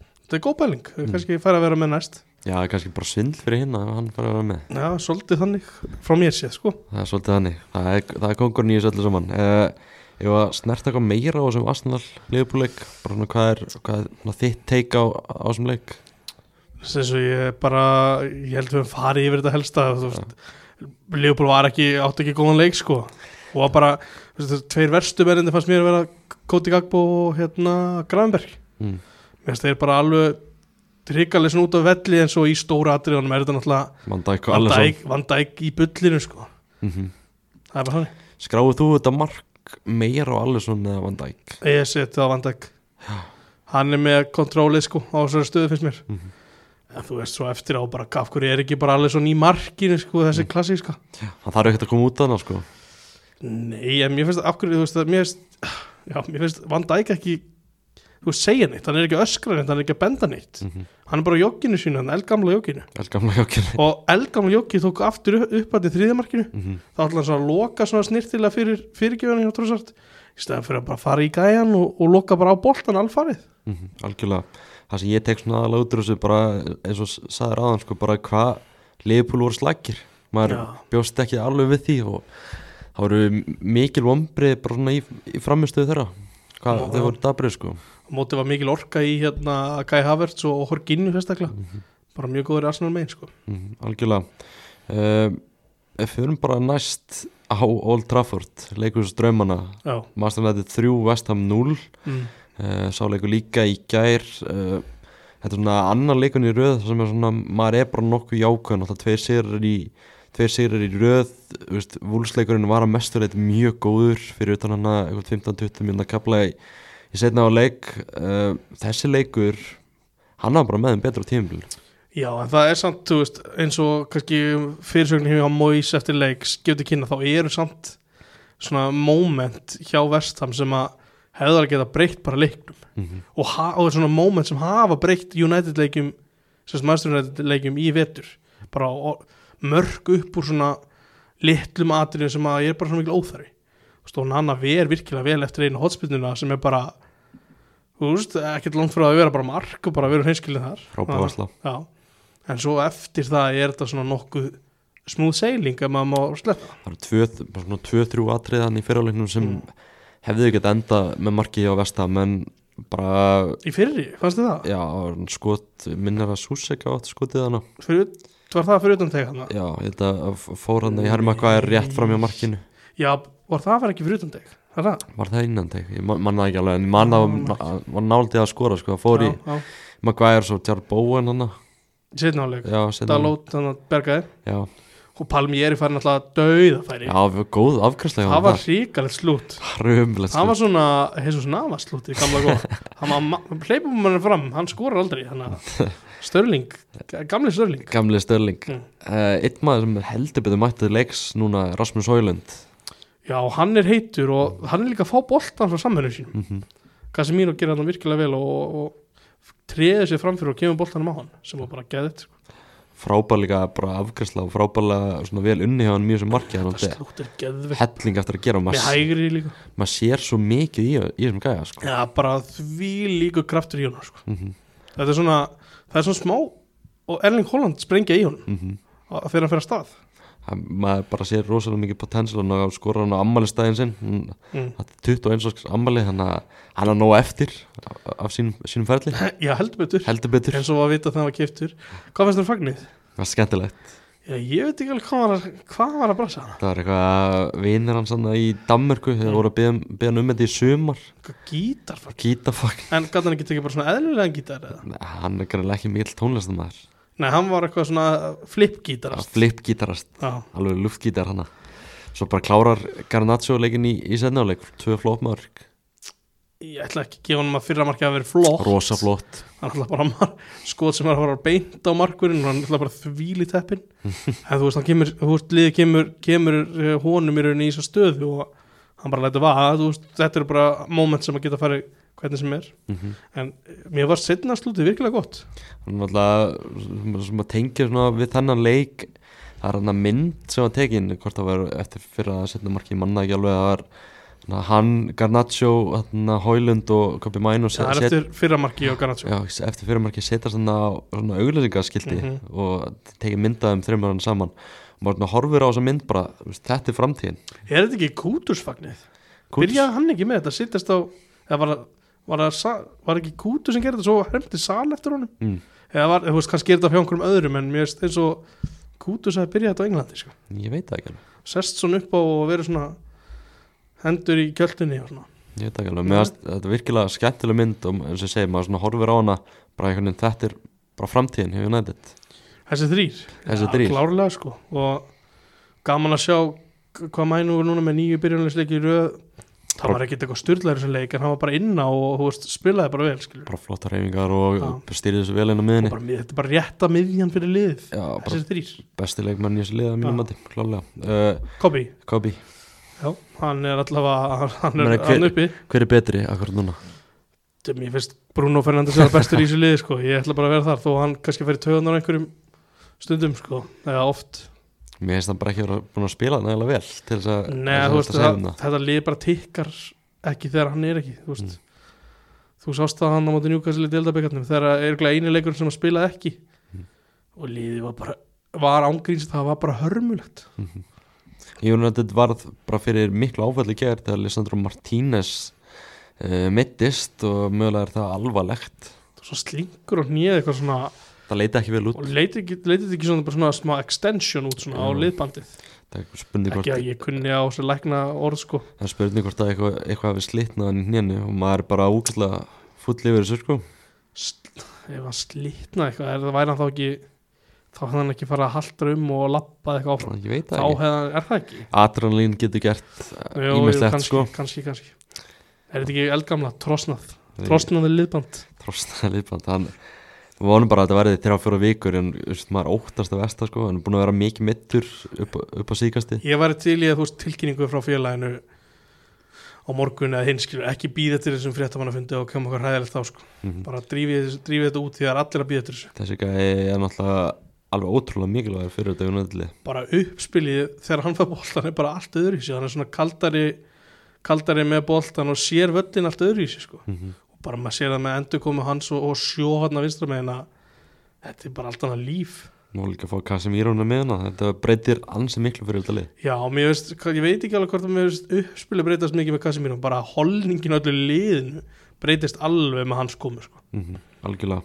Speaker 1: þetta er góð pæling. Mm. kannski færa að vera með næst.
Speaker 2: Já, það er kannski bara svindl fyrir hinn að hann fara að vera með.
Speaker 1: Já, svolítið þannig frá mér séð sko.
Speaker 2: Það er svolítið þannig. Það er, það er kongurinn í þessu öllu saman. Uh, Ég var að snerta eitthvað meira á þessum Arsenal liðbúleik. Bara svona hvað er, hvað er þitt teik á, á þessum leik?
Speaker 1: Þess að ég bara ég held við höfum farið yfir þetta helsta. Veist, Leopold var ekki átt ekki góðan leik sko. Og bara, veist, tveir verstu verðindi fannst mér að vera Koti Gagbo og hérna Gravenberg.
Speaker 2: Mm.
Speaker 1: mér finnst þeir bara alveg tryggalega svona út af velli en svo í stóra atriðanum er þetta náttúrulega
Speaker 2: Van Dijk og
Speaker 1: Van
Speaker 2: Alisson.
Speaker 1: Dijk, Van Dijk í bullinu sko.
Speaker 2: Mm
Speaker 1: það er bara þannig.
Speaker 2: Skráðu þú þetta mark meira á Alisson eða Van Dijk?
Speaker 1: ég seti á Van Dijk. Hann er með kontrólið sko á þessari stöðu finnst mér.
Speaker 2: Mhm.
Speaker 1: en þú veist svo eftir á bara af hverju er ekki bara alveg svona í markinu sko þessi klassíska?
Speaker 2: Hann þarf ekkert að koma út að hann sko.
Speaker 1: Nei, en mér finnst af hverju, þú veist, að mér finnst já, mér finnst Van Dijk ekki þú segja neitt, hann er ekki öskra neitt hann er ekki að benda neitt,
Speaker 2: mm
Speaker 1: hann er bara á jogginu sínu, hann er eldgamla
Speaker 2: hjókir
Speaker 1: og eldgamla joggi tók aftur upp, að því þriðamarkinu,
Speaker 2: mm
Speaker 1: þá ætla hann svona að loka svona snirtilega fyrir fyrirgjöfunni hjá Trossart í stæðan fyrir að bara fara í gæjan og, og loka bara á boltan alfarið.
Speaker 2: Algjörlega. Það sem ég tek svona aðalega út úr þessu bara eins og sagðir aðan sko bara hvað Liverpool voru slagir maður
Speaker 1: Já.
Speaker 2: bjóst ekki alveg við því og það voru mikil vombrið bara svona í, í framistöðu þeirra. Hvað þau voru dabrið sko
Speaker 1: mótið var mikil orka í hérna Kai Havertz og Horginni fyrstaklega bara mjög góður Arsenal megin sko.
Speaker 2: Mm, algjörlega. Uh, ef við erum bara næst á Old Trafford leikus draumana
Speaker 1: já,
Speaker 2: Master United 3 West Ham 0
Speaker 1: mm.
Speaker 2: uh, sá leikur líka í gær. Uh, þetta er svona annar leikun í röð sem er svona, maður er bara nokkuð jákvæðan alltaf tveir sigrar í tveir sigrar í röð, vúlsleikurinn var að mesturleit mjög góður fyrir utan hann að 15-20 minna kapla í, í setna á leik uh, þessi leikur hann var bara með þeim betra tímbil
Speaker 1: Já, en það er samt, þú veist, eins og kannski fyrirsögnin hjá Mois eftir leik skjöfti kynna, þá eru samt svona moment hjá Vestham sem að hefðar að geta breytt bara leiknum.
Speaker 2: Mm -hmm.
Speaker 1: og, og svona moment sem hafa breytt United leikjum, sem Master United leikjum í vetur, bara mörg upp úr svona litlum atriðum sem að ég er bara svona mikil óþarfi. Og Nanna ver virkilega vel eftir einu hotspinnuna sem er bara þú veist, ekkert langt frá að vera bara mark og bara vera hreinskilin þar. Já, en svo eftir það er þetta svona nokkuð smúð seiling ef maður má sleppa.
Speaker 2: Það eru svona 2-3 atriðan í fyrirleiknum sem
Speaker 1: Mm.
Speaker 2: hefðu ekki enda með marki á Vestam en bara,
Speaker 1: í fyrri, fannst þið það?
Speaker 2: já, skot minnir að Susek átt skotið hana.
Speaker 1: Fyrir, var það fyrir utan teg hann?
Speaker 2: já, ég að fór hann í herma hvað er rétt fram hjá markinu.
Speaker 1: Já, var það var ekki fyrir utan teg er það?
Speaker 2: Var það innan teg? Ég man- man það ekki alveg en mann að var náldið að skora sko, það fór í
Speaker 1: Já, já,
Speaker 2: Maguire svo Tjar Bowen hann
Speaker 1: setna áleik
Speaker 2: já, seinna-
Speaker 1: Dalót, þannig að bergaði
Speaker 2: já,
Speaker 1: og Palmieri fær náttúrulega dauðafæri
Speaker 2: Já, við- góð afkvæmslega
Speaker 1: það var hrikalegt slút.
Speaker 2: Römulegt
Speaker 1: það var svona, Jesus Navas slútið gamla góð. Hann var, hleypum mann fram hann skorar aldrei, hann að Störling, gamli Störling
Speaker 2: Gamli Störling
Speaker 1: Mm.
Speaker 2: uh, Einn maður sem heldur betur mættið leiks núna Rasmus Højlund
Speaker 1: já, hann er heitur og hann er líka að fá boltan frá samverðinu sínum
Speaker 2: mm -hmm.
Speaker 1: Casemiro gerir hann virkilega vel og, og treður sér framfyrir og kemur boltanum á hann sem var bara geðið
Speaker 2: Frábærlega bara afkvæmslega og frábærlega svona vel unni hjá hann mjög sem hann
Speaker 1: geðvegt
Speaker 2: helling eftir að gera maður sér svo mikið í, í þessum gæja sko.
Speaker 1: já, bara því líku kraftur í honum sko.
Speaker 2: mm
Speaker 1: þetta er svona, það er svona smá og Erling Holland sprengja í honum
Speaker 2: -hmm.
Speaker 1: að þegar hann fer að stað
Speaker 2: hann, maður bara sér rosalega mikið potential og skora hann á ammælistæðin sinn.
Speaker 1: Mm.
Speaker 2: þetta er 21 árs að hann er nóg eftir af- af sínum, sínum ferli.
Speaker 1: Já, heldur betur.
Speaker 2: Heldur betur,
Speaker 1: eins og var að vita hann var kiptur hvað finnst þér fagnið?
Speaker 2: það var skemmtilegt.
Speaker 1: Já, ég veit ekki alveg hvað var að, hvað var að brasa hana.
Speaker 2: Það var eitthvað hans hann í Danmörku þegar voru að beða hann um þetta í sumar.
Speaker 1: Hvað gítar fagn
Speaker 2: gítafakk
Speaker 1: En gæti hann ekki tekið bara svona eðlilegan gítar eða?
Speaker 2: hann er ekki mikill tónlistamæður
Speaker 1: Nei, hann var eitthvað svona flip-gítarast.
Speaker 2: Flipgítarast, alveg luftgítar hann. Svo bara klárar Garnaccio leikin í, í setnáleik, tvö flott mörg
Speaker 1: ég ætla ekki að gefa hann að fyrra markið að vera flott.
Speaker 2: Rosa flott.
Speaker 1: Hann ætla bara mar skot sem er að fara beint á markurinn og hann ætla bara þvíl í teppin En þú veist, hann kemur, þú veist, liðið kemur, kemur eh, honum í rauninni í þessa stöðu og hann bara lætur vaða, þetta eru bara moment sem að geta farið hvernig sem er
Speaker 2: mm -hmm.
Speaker 1: En eh, mér var setna slútið virkilega gott
Speaker 2: hann sem að tengja við þennan leik það er hann að mynd sem var tekin hvort það var eftir fyrir að setja marki manna ekki alveg að það var hann, Garnaccio, hann, Hóilund og Kopi Mæn og
Speaker 1: Það er eftir fyrra markið og Garnaccio
Speaker 2: já, eftir fyrir marki setja svona, svona auglýsingaskilti
Speaker 1: Mhm.
Speaker 2: og tekið myndaðum þreymur hann saman og maður svona horfir á þessa mynd bara þetta er framtíðin
Speaker 1: Er þetta ekki kútursfagnið?
Speaker 2: Kúts-
Speaker 1: Byrjaði hann ekki með þetta, sittast á eða var, það- var, var ekki kútur sem gerði þetta? Svo hremti sal eftir honum?
Speaker 2: Mm,
Speaker 1: eða var, þú veist, kannski er þetta hjá einhverjum öðrum en mér veist eins og kútur sem byrjaði þetta á Englandi sko.
Speaker 2: ég veit það ekki alveg.
Speaker 1: Sest svona upp á og verið svona hendur í kjöldinni og svona.
Speaker 2: Ég veit ekki alveg, mér finnst þetta er virkilega skemmtileg mynd og eins og ég segi, maður svona horfir á hana bara einhvern veginn, þetta er bara framtíðin hefur nættið
Speaker 1: Þessi þrýr,
Speaker 2: þrír.
Speaker 1: klárlega sko. Og gaman að sjá hvað mænu er núna með nýju byrjunleisleiki í röð það var ekkert eitthvað styrlaður sem leik en hann var bara inná og veist, spilaði bara vel skilur.
Speaker 2: bara flottar reyfingar og
Speaker 1: Já.
Speaker 2: styrðið þessu vel inn á miðinni
Speaker 1: bara, þetta er bara rétta miðjan fyrir liðið
Speaker 2: Já, bara
Speaker 1: Þessi þrýr,
Speaker 2: besti leikmann í þessu liða mínum
Speaker 1: Já.
Speaker 2: mati, klálega uh,
Speaker 1: Kobi
Speaker 2: Kobi,
Speaker 1: Já, hann er allavega hann er
Speaker 2: hver-
Speaker 1: hann uppi
Speaker 2: hver er betri akkur núna?
Speaker 1: Mér finnst Bruno Fernandes er bestur í þessu liði sko. ég ætla bara að vera þar þó hann kannski fyrir töðunar einhverjum stundum sko. eða oft
Speaker 2: Mér finnst hann bara ekki búin að spila nægilega vel til þess að
Speaker 1: Nei,
Speaker 2: að
Speaker 1: þú veist, það,
Speaker 2: um það.
Speaker 1: þetta lið bara tikkar ekki þegar hann er ekki þú.
Speaker 2: Mm.
Speaker 1: þú sást það hann á móti njúkastli deildabekkarnum þegar er eini leikur sem að spila ekki
Speaker 2: Mm.
Speaker 1: og liðið var bara var ángríns, það var bara hörmulegt
Speaker 2: United varð bara fyrir miklu áfælli gerð þegar Lisandro Martínez uh, mittist og mögulega er það alvarlegt
Speaker 1: svo slingur og nýið eitthvað svona
Speaker 2: það leiti ekki vel út.
Speaker 1: Og leitið ekki, svona, bara svona smá extension út svona á
Speaker 2: Já.
Speaker 1: liðbandið? Ekki að ég kunni á þessu lækna orð sko.
Speaker 2: Það er spurning hvort að eitthvað, eitthvað hafi slitnað í hnénu og maður er bara úkvæmlega full yfir þessu sko.
Speaker 1: Sl- ef hann slitna eitthvað er það væri hann þá ekki þá hefði hann ekki farið að halda um og lappa eitthvað áfram? Þá hefði hann, er það ekki?
Speaker 2: Adrenalín getur gert ímislegt
Speaker 1: kannski,
Speaker 2: sko.
Speaker 1: kannski, kannski er þetta ekki eldgamla, trosnað trosnaði liðband?
Speaker 2: Trostnaði liðband hann við vonum bara að þetta verði þrjá fjóra vikur en veist, maður óttast að versta sko er búin að vera mikið mittur upp, upp á síkasti
Speaker 1: ég væri til í að þú veist tilkynningu frá félaginu á morgun eða skilur ekki býða til þessum fréttamannafundi og koma okkur hræðilegt þá sko.
Speaker 2: Mm
Speaker 1: bara drífið, þetta út því er allir að býða til þessu.
Speaker 2: Þessi gæði er náttúrulega alveg ótrúlega mikilvægur fyrir þetta unöðli
Speaker 1: bara uppspilið þegar hann fær boltan er bara allt öðru í sig hann er svona kaldari kaldari bara maður sér það með endur komu hans og, og sjó hann að vinstra með að þetta er bara allt annað líf.
Speaker 2: Nú líka að fá Casemiro með hana þetta breytir ansi miklu fyrir þetta lið.
Speaker 1: Já, veist, ég veit ekki alveg hvort að mér veist uppspilið breytast mikið með Casemiro bara holningin öllu liðinu breytist alveg með hans komu sko.
Speaker 2: mm -hmm. algjörlega.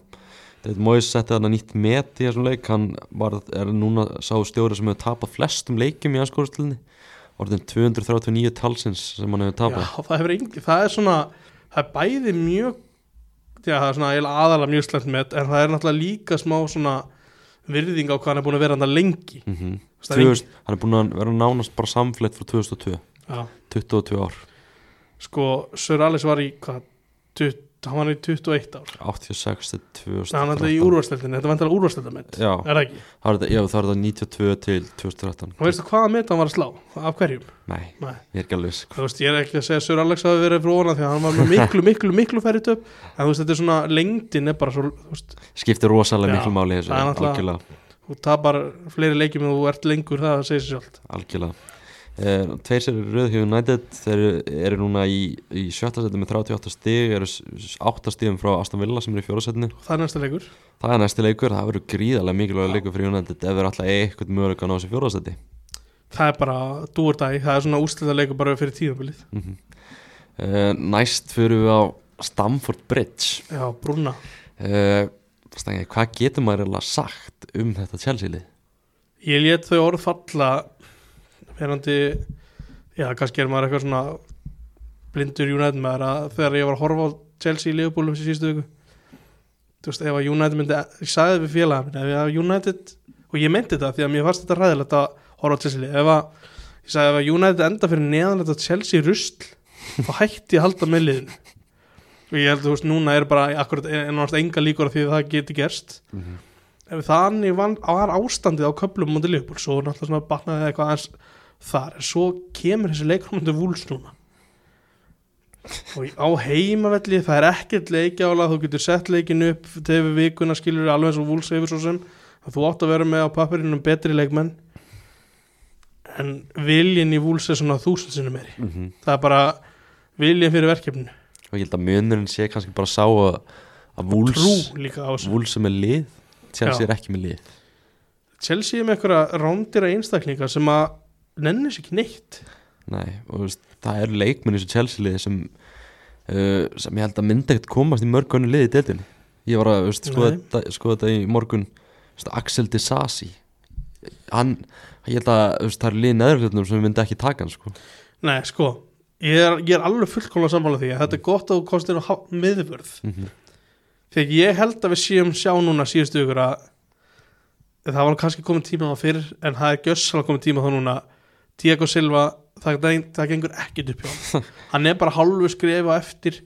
Speaker 2: Þetta Móis setti þarna nýtt met í þessum leik. Hann var, er núna sá stjóri sem hefur tapað flestum leikjum í anskóðustilni orðin 239 talsins sem hann hefur tapað.
Speaker 1: Já, það, hefur engi, það er svona það er bæði mjög já, það er svona aðalega mjög slæmt með en það er náttúrulega líka smá svona virðing á hvað hann er búin að vera hann lengi.
Speaker 2: Mm
Speaker 1: engin-
Speaker 2: 2000, hann er búin að vera nánast bara samfleytt frá 2002
Speaker 1: Já.
Speaker 2: 22 ár,
Speaker 1: Sko, Sir Alex var í hvað 20, hann var í 21 ár.
Speaker 2: 86 til
Speaker 1: hann er alltaf í
Speaker 2: 2013
Speaker 1: úrvarsleildinni, þetta var endalega úrvarsleildamett
Speaker 2: Já,
Speaker 1: er það ekki?
Speaker 2: það er þetta, já, það er þetta 92 til 2013
Speaker 1: og veistu hvaða met hann var að slá? af hverjum?
Speaker 2: Nei,
Speaker 1: Nei.
Speaker 2: ég er ekki alveg
Speaker 1: þú veist, ég er ekki að segja Sir Alex hafi verið frá hana því að hann var með miklu, miklu, miklu færri töp. En þú veist, þetta er svona, lengdin er bara svo,
Speaker 2: Skiptir rosalega
Speaker 1: Já,
Speaker 2: miklu máli þessu
Speaker 1: það
Speaker 2: Algjörlega,
Speaker 1: þú tapar fleiri leikjum og þú ert lengur, það segir sér sjálft.
Speaker 2: Algjörlega Tveir sér rauð hjá United þeir eru núna í, í sjötta seti með 38 stig eru 8 stigum frá Aston Villa sem er í fjórasetinu
Speaker 1: það er næsta leikur.
Speaker 2: Það er næsti leikur, það verður gríðarlega mikilvæg leikur fyrir United ef þeir alltaf eitthvað möguleika á þessu fjóraðsæti
Speaker 1: það er bara dúurdæg, það er svona úslita leikur bara fyrir tíðanbilið
Speaker 2: mm -hmm. uh, Næst fyrir við á Stamford Bridge.
Speaker 1: Já, brúna.
Speaker 2: Uh, stangi, Hvað getur maður eiginlega sagt um þetta Chelsea-lið?
Speaker 1: ég let þau orð falla verandi já, kannski er maður eitthvað svona blindur United með að þegar ég var að horfa á Chelsea í Liverpool þessi síðustu viku þú veist, ef að United myndi ég sagði við félaga minni, ef að United og ég meinti þetta því að mér fannst þetta ræðilegt að horfa á Chelsea ef að ég sagði ef að United enda fyrir neðan þetta Chelsea rusl þá hætti ég að halda með liðinu. Og ég held þú veist, núna er bara akkurat ennast enga líkur af því að það geti gerst.
Speaker 2: Mm -hmm.
Speaker 1: ef þannig var, ástandið á köflum mútið Liverpool, svo náttúrulega svona batnaði eitthvað þar, en svo kemur þessi mútið Vúls núna. Og á heimavelli það er ekkert leikjála, þú getur sett leikin upp til við vikuna skilur alveg eins og Vúls hefur svo sem, að þú átt að vera með á pappirinnum betri leikmenn. En viljin í Vúls er svona þúsund sinni meiri.
Speaker 2: Mm -hmm.
Speaker 1: það er bara viljin fyrir verkefninu.
Speaker 2: Og ég held að munurinn sé kannski bara sá að, að
Speaker 1: á þessu.
Speaker 2: Wolves er lið. Chelsea
Speaker 1: Já.
Speaker 2: er ekki með lið.
Speaker 1: Chelsea er með einhverja rándýra einstaklinga sem að nenni sér ekki neitt.
Speaker 2: Nei, og veist, það eru leikmenn í þessu Chelsea-liði sem, uh, sem ég held að myndi ekkert komast í mörg önnu liði í deildinni. Ég var að skoða, þetta, í morgun, veist, Axel Disasi, hann, ég held að veist, það eru liði neðurhlutnum sem myndi ekki taka hann, sko.
Speaker 1: Nei, sko, ég er, ég er alveg fullkomlega sammála því að þetta er gott að þú kostir á miðvörð.
Speaker 2: Mm
Speaker 1: þegar ég held að við séum sjá núna síðustu ykkur að það var kannski komið tíma á það fyrir en það er gjössalega komið tíma þá núna Diego Silva, það, það, það gengur ekkit upp hjá hann hann er bara hálfu skrifa eftir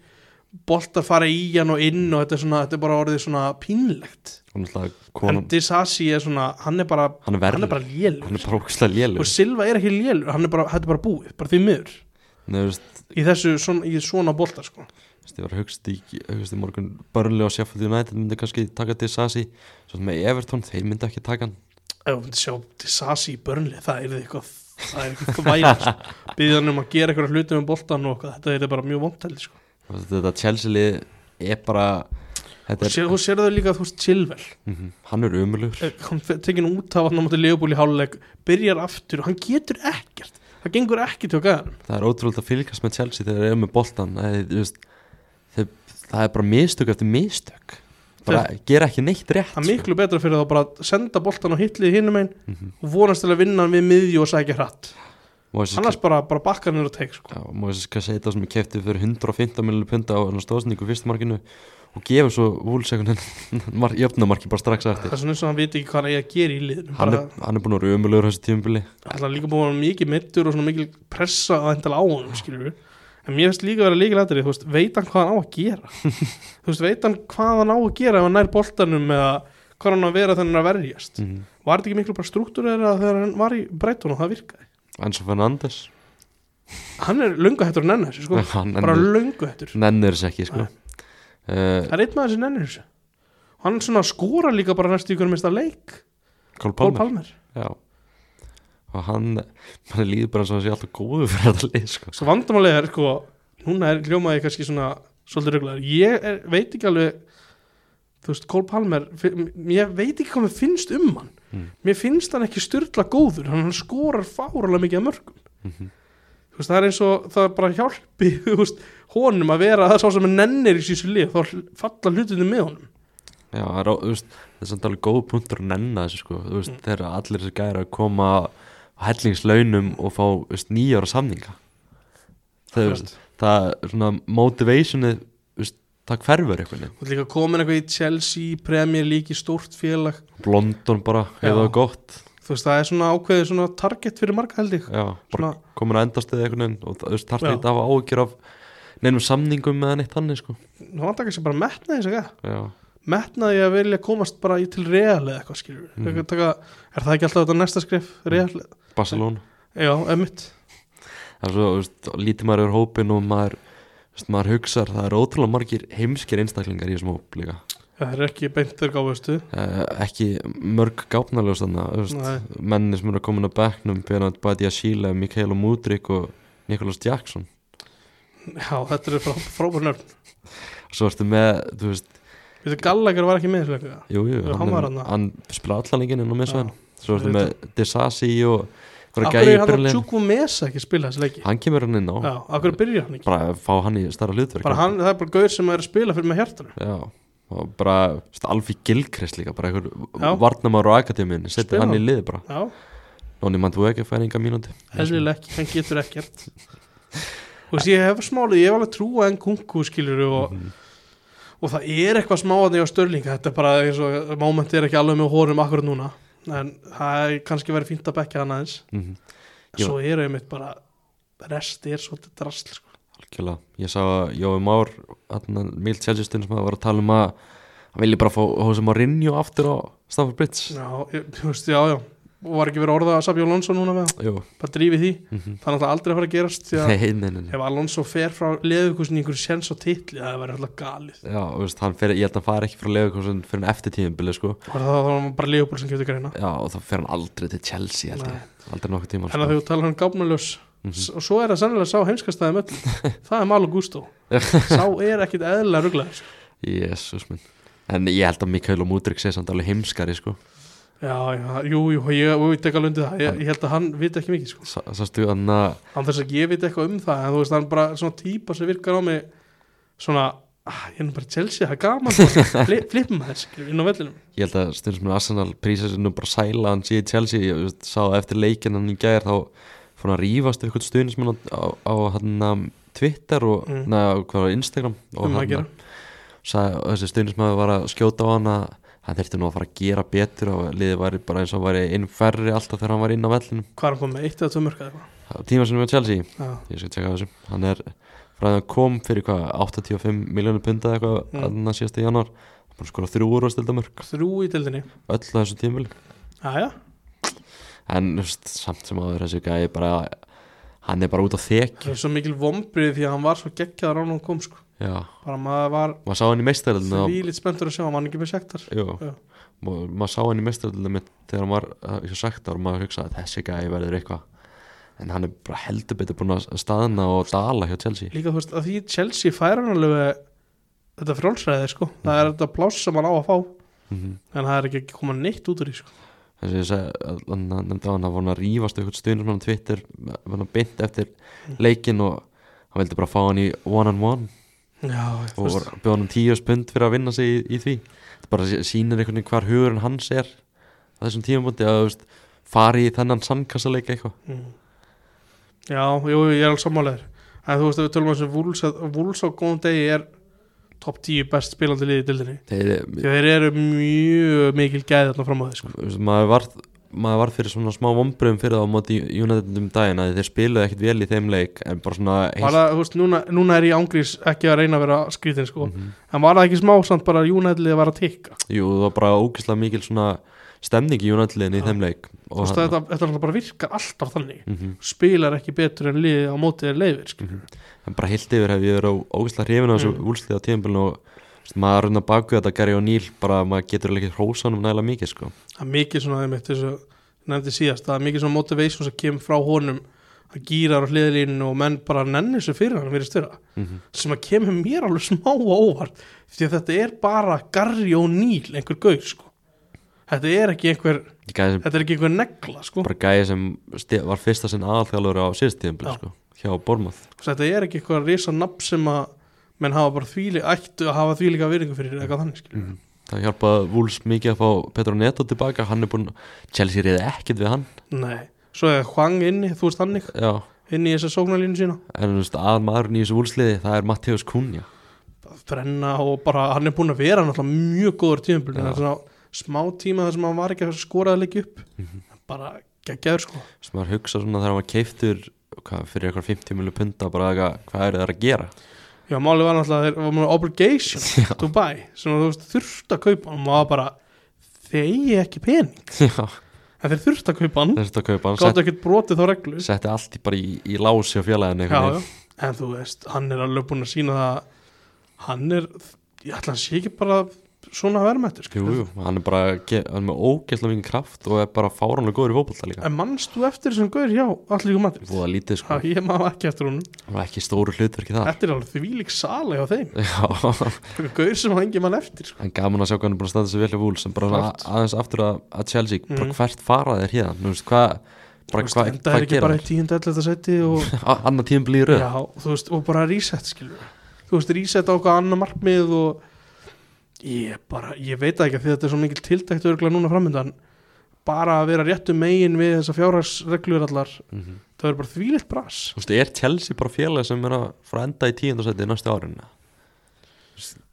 Speaker 1: boltar fara í hann og inn og þetta er, svona, þetta er bara orðið svona pínlegt. En Disasi er svona, hann er bara lélur
Speaker 2: hann er bara lélur.
Speaker 1: og Silva er ekki lélur, hann er bara, þetta er bara búið bara því miður.
Speaker 2: Nei, veist,
Speaker 1: í þessu svona, í svona boltar sko.
Speaker 2: Ég var hugst í, hugst í morgun Burnley og Sheffield United myndi kannski taka Disasi, svo með Everton, þeir myndi ekki taka hann.
Speaker 1: ef þú myndi sjá Disasi í börnli það er eitthvað það er eitthvað væl býðið hann um að gera eitthvað hluti með boltan og þetta er bara mjög vondtæli sko.
Speaker 2: Þetta Chelsea-lið er bara,
Speaker 1: og
Speaker 2: er,
Speaker 1: sér, þú sér þau líka þú veist Chilwell
Speaker 2: mm hann er umulugur.
Speaker 1: Eh, hann tekinn út af hann á móti Leopold í háluleik byrjar aftur og hann getur ekkert. Það gengur ekki til að gæða
Speaker 2: það er ótrúlega að fylgjast með Chelsea þegar þeir eru með boltan er, það er bara mistök eftir mistök bara gera ekki neitt rétt
Speaker 1: það er miklu betra fyrir þá bara að senda boltan á hitlið hinnum einn og vonast til að vinna hann við miðju og sækja hratt. Annars bara, bara bakka hann og teik sko.
Speaker 2: Móises Kasseita sem er keftið fyrir 115 miljonir punta á stóðsningu fyrstumarkinu og gefur svo vúlsegunin jöfnumarki bara strax
Speaker 1: það
Speaker 2: eftir
Speaker 1: er svona eins og hann veit ekki hvað hann er að gera í liðinu
Speaker 2: hann hann er búin að vera umulugur þessu tímubili
Speaker 1: Það er líka búin að vera mikið mittur og svona mikil pressa að hendala á skilur við En mér finnst líka að vera líka lætri, þú veist, veit hann hvað hann á að gera? Þú veist, veit hann hvað hann á að gera ef hann nær boltanum eða hvað hann á að vera þannig að verjast?
Speaker 2: Mm.
Speaker 1: Var þetta ekki miklu bara struktúrera þegar hann var í breytun og það virkaði?
Speaker 2: Enzo Fernandes.
Speaker 1: Hann er hættur að nenna þessu, sko. Bara
Speaker 2: nennir,
Speaker 1: löngu hættur.
Speaker 2: Nennir þess ekki sko.
Speaker 1: Það er einn maður sem nennir þessu. Hann skora líka bara næstu ykkur mista leik. Pól
Speaker 2: Palmer.
Speaker 1: Palmer.
Speaker 2: Já og hann, hann líður bara og hann sé alltaf góður fyrir þetta lið sko.
Speaker 1: Svo vandamálið er, sko Núna er hljómaði kannski svona svolítið ruglaður Ég er, veit ekki alveg þú veist, Cole Palmer ég veit ekki hvað mér finnst um hann
Speaker 2: Mm.
Speaker 1: mér finnst hann ekki styrla góður hann skorar fáralega mikið af mörgum
Speaker 2: Mhm.
Speaker 1: þú veist, það er eins og það er bara hjálpi, þú veist, honum að vera það sá sem er nennir í sísu lið þá falla hlutinu með honum
Speaker 2: Já, það er, þú veist, það er samt alveg góð punktur að nenna þessu sko. þú veist,
Speaker 1: Mm.
Speaker 2: þegar allir þessi gæri að koma hellingslaunum og fá veist, nýjára samninga. Það,
Speaker 1: veist.
Speaker 2: það er svona veist, það hverfur
Speaker 1: þú veist líka komin eitthvað í Chelsea Premier League í stórt félag.
Speaker 2: London bara, hefur það gott.
Speaker 1: Þú veist, það er svona ákveðið svona target fyrir marga held ég. Svona,
Speaker 2: komin að endastuði einhvern veginn og þarf
Speaker 1: Já.
Speaker 2: ekki að hafa áhyggjur af neinum samningum með neitt þannig sko.
Speaker 1: Það vantar kannski bara metnaði þess að metnaði að vilja komast bara í til real eða eitthvað skilur mm. er það ekki alltaf þetta næsta skrif real,
Speaker 2: Barcelona.
Speaker 1: Já, emitt
Speaker 2: það er svo, veist, lítið maður yfir hópin og maður, veist, maður hugsar það er ótrúlega margir heimskir einstaklingar í þessum hóp líka.
Speaker 1: Það er ekki beint þeir gáfustu
Speaker 2: uh, ekki mörg
Speaker 1: Nei.
Speaker 2: menni sem eru að bekknum Bernard Badia Sheila, Mikael Mudrik og Nicholas Jackson.
Speaker 1: Já, þetta er frá, frábær nörn
Speaker 2: svo ertu með, þú veist
Speaker 1: Gallagher var ekki með
Speaker 2: jú, jú,
Speaker 1: hann
Speaker 2: hann, er- hann spila allan leikinn inn á miðsvæðin svo ertu
Speaker 1: Auðvitað.
Speaker 2: með Desasi og
Speaker 1: Akkur
Speaker 2: í
Speaker 1: er hann
Speaker 2: byrjulegin
Speaker 1: Tjúkvu Mesa ekki að spila þessu leiki?
Speaker 2: Hann kemur hann inn á.
Speaker 1: Já, akkur byrjar hann ekki?
Speaker 2: Bara fá hann í starra hlutverk.
Speaker 1: Bara hann, það er bara gaur sem er að spila fyrir með hjartanu.
Speaker 2: Já, og bara þú veist, Alfí Gilkrist líka bara
Speaker 1: Já.
Speaker 2: einhver varnamár á akademiðin setja
Speaker 1: Spila
Speaker 2: hann í
Speaker 1: hann.
Speaker 2: liði bara.
Speaker 1: Já,
Speaker 2: Nóni Mandu ekki að færa enga mínúti?
Speaker 1: Eðlilega ekki, hann getur ekkert. Og þess ég hef smálið, ég hef alveg trúa en kungu skilur og,
Speaker 2: Mhm.
Speaker 1: og það er eitthvað smáðan á Störlinga þetta er bara eins og moment er ekki alveg með hórum akkurat núna en það er kannski verið fínt að bekka hann aðeins en
Speaker 2: Já.
Speaker 1: svo eru einmitt bara rest er svolítið drasl sko.
Speaker 2: Algjörlega, ég sá að Jói Már Mild Chelsea-stund sem að var að tala um að hann vilji bara fá Hósi Mourinho aftur á Stafford Bridge
Speaker 1: já, ég, þú veist, já, já og var ekki verið orðað að Sabi Alonso núna með það? Bara drífi því,
Speaker 2: mhm.
Speaker 1: það er náttúrulega aldrei að fara að gerast
Speaker 2: nei, nei, nei,
Speaker 1: ef Alonso fer frá leðukursin í einhverju sens á titli það verður alltaf galið.
Speaker 2: Já, veist, hann fer, ég held að hann fari ekki frá Leifurkosin fyrir en eftir tíðinbili, sko.
Speaker 1: Og það er bara leðukur sem getur greina?
Speaker 2: Já, og þá fer hann aldrei til Chelsea, Aldrei nokkuð tíma,
Speaker 1: en þú talar um gáfnuljós
Speaker 2: Mhm.
Speaker 1: og svo er það sennilega sá heimskastæði möll það er Malo Gusto. Sá er ekkit eðlilega rugglaður
Speaker 2: Jésús minn. En ég held að Mikael og Mudrik sé samt alveg heimskari, sko
Speaker 1: já, já, jú, jú, ég, ég tek alveg undir það ég, ég held að hann viti ekki mikið sko.
Speaker 2: Sá- Sástu hann að
Speaker 1: án þess að ég viti eitthvað um það en þú veist, hann bara svona típa sem virkar á mig svona, ah, ég er nú bara Chelsea, það er gaman Fli- flippum þess, inn á vellinum
Speaker 2: Ég held að stundum sem Arsenal prísa sér nú bara sæla hann síði Chelsea Ég veist, sá eftir leikinn hann í gær þá fór hann að rífast eitthvað stuðnismenn á, á, á hann um, Twitter og
Speaker 1: Mm.
Speaker 2: neða, hvað var Instagram og
Speaker 1: um
Speaker 2: hann stuðnismenn var að skjóta á hann að hann þurfti nú að fara að gera betur og liðið væri bara eins og væri inn færri alltaf þegar hann var inn á vellinum.
Speaker 1: Hvað er hann komið, eitt eða tvö mörk eða eitthvað?
Speaker 2: Tíma sem við Chelsea,
Speaker 1: já,
Speaker 2: ég skal tjekka á þessu. Hann er frá því að hann kom fyrir hvað 85 miljónir punda eða eitthvað Mm. að síðast í januar bara skora þrjú úr og stilda mörg
Speaker 1: þrjú í dildinni
Speaker 2: öll að þessu tímili
Speaker 1: já, já,
Speaker 2: en veist, samt sem áður þessu gæði bara hann er bara út á þek
Speaker 1: það er svo mikil vombrið því að hann var svo geggjaður án og hann kom sko.
Speaker 2: Já,
Speaker 1: bara maður var
Speaker 2: maður sá hann í meistaröldinu
Speaker 1: því lít spenntur að sjá hann var ekki með sektar
Speaker 2: maður sá hann í meistaröldinu þegar hann var uh, sagt og maður hugsaði að þessi gæði verður eitthvað. En hann er bara heldur betur búin að staðna og dala hjá Chelsea.
Speaker 1: Líka þú veist að því Chelsea fær hann alveg þetta frjálsræði sko. Það er þetta pláss sem hann á að fá.
Speaker 2: Mm
Speaker 1: en það er ekki koma neitt út úr því sko.
Speaker 2: þess að ég segi að hann nefndi á hann að vona að rífast eitthvað stundum hann á Twitter hann beint eftir leikin og hann vildi bara fá hann í one on one
Speaker 1: já,
Speaker 2: og bjóða hann um tíu spund fyrir að vinna sig í, í því. Þetta bara sýnir einhvern veginn hvar hugurinn hans er á þessum tímabundi að veist, fari í þennan sandkassaleika eitthvað.
Speaker 1: Mm. já, jú, ég er alveg sammálegur en þú veist að við tölum um þessu að Wolves á góðum degi er topp 10 best spilandi liði í dildinni
Speaker 2: þeir,
Speaker 1: eru mjög mikil gæði þarna fram á því sko.
Speaker 2: maður varð maður var fyrir svona smá vombriðum fyrir það á móti United um daginn að þeir spiluðu ekkit vel í þeim leik en bara svona
Speaker 1: var það, þú veist, núna, núna er ég ángrís ekki að reyna að vera skrítin sko.
Speaker 2: Mhm.
Speaker 1: en var það ekki smá samt bara að United liði var að tikka
Speaker 2: Jú, það var bara ógeðslega mikil svona stemning í United-liðin í
Speaker 1: Já.
Speaker 2: þeim leik
Speaker 1: Þú veist,
Speaker 2: hann-
Speaker 1: þetta, þetta bara virkar alltaf þannig
Speaker 2: Mhm,
Speaker 1: spilar ekki betur en liði á mótið er leifir sko.
Speaker 2: mhm. en bara heilt yfir hef ég verið ógeðslega hrifin á þessu
Speaker 1: Mm.
Speaker 2: úlslið á tíðanbílun og þú maður runna baku þetta Gary O'Neill bara maður getur ekki hrósanum nægilega mikið sko.
Speaker 1: það er mikið svona eftir þessu nefndi síðast, það er mikið svona motivation sem kemur frá honum. Það gýrar á hliðalínu og menn bara nennir þessu fyrir hann fyrir störa
Speaker 2: mm
Speaker 1: sem að kemur mér alveg smá á óvart því að þetta er bara Gary O'Neill einhver gaur sko. Þetta er ekki einhver,
Speaker 2: sem,
Speaker 1: þetta er ekki einhver negla sko.
Speaker 2: Bara gæði sem var fyrsta sinn aðalþjálfur á
Speaker 1: Já.
Speaker 2: sko, hjá Bormað
Speaker 1: þetta er ekki einhver risa nafn sem að menn hafa bara þvíli, ættu að hafa þvílika virðingu fyrir eitthvað þannig
Speaker 2: mm. það hjálpaði Wools mikið að fá Petro Neto tilbaka. Hann er búin, Chelsea reyði ekkit við hann.
Speaker 1: Nei, svo er Hwang inni, þú veist þannig.
Speaker 2: Já,
Speaker 1: inni í þessa sóknarlínu sína.
Speaker 2: En þú veist, að maðurinn í þessu Woolsliði það er Matteus Kunja
Speaker 1: brenna og bara hann er búin að vera mjög góður svona smá tíma þar sem hann var ekki að skoraða leiki upp.
Speaker 2: Mhm.
Speaker 1: bara geggjaður sko.
Speaker 2: Sem maður hugsa svona þegar maður keiftur hvað, fyrir eitthvað 50 milju punta bara eitthvað, hvað eru það að gera
Speaker 1: Já, málið var náttúrulega þeir var með obligation
Speaker 2: Já.
Speaker 1: Dubai sem þú veist þurft að kaupa og maður bara þeir eigi ekki pening.
Speaker 2: Já,
Speaker 1: en þeir þurft að kaupa hann.
Speaker 2: Þess að kaupa hann
Speaker 1: gáttu
Speaker 2: sett,
Speaker 1: ekkert brotið þá reglu.
Speaker 2: setti allt í, bara í, í lási á félaginu
Speaker 1: já, já. en þú veist, hann er alveg búin að sína það hann er, ég ætla að sé ekki bara svona verðmættur.
Speaker 2: Jú, jú, hann er bara hann er með ógeðslega mikið kraft og er bara fáránlega góður í fótbolta líka.
Speaker 1: En mannst þú eftir þessum gaur hjá allir ykkur matur
Speaker 2: Búða lítið sko,
Speaker 1: Já, ég má ekki eftir honum.
Speaker 2: Hann var ekki stóru hlutverki það
Speaker 1: Þetta er alveg því lík sala hjá þeim.
Speaker 2: Já,
Speaker 1: Gaur sem hann engi mann eftir sko.
Speaker 2: en gaman að sjá hvað hann er búin að standa sig vel í vúl sem bara aðeins aftur að, að Chelsea, bara
Speaker 1: Mhm.
Speaker 2: hvert fara þeir hérna, þú veist, hvað bara
Speaker 1: veist,
Speaker 2: hvað
Speaker 1: Enda er
Speaker 2: hva
Speaker 1: ekki bara í tíund elletta seti og,
Speaker 2: annar tíum
Speaker 1: veist, og bara reset skilur Þú veist, reset á okkar annar markmið og ég bara, ég veit ekki að þetta er svo mikil tildækt örgulega núna framöndan bara að vera réttu megin við þessa fjárhagsreglur allar
Speaker 2: Mhm.
Speaker 1: það er bara þvílitt bras.
Speaker 2: Þú veist, er Chelsea bara félag sem er að fara enda í tíundarsæti næstu árin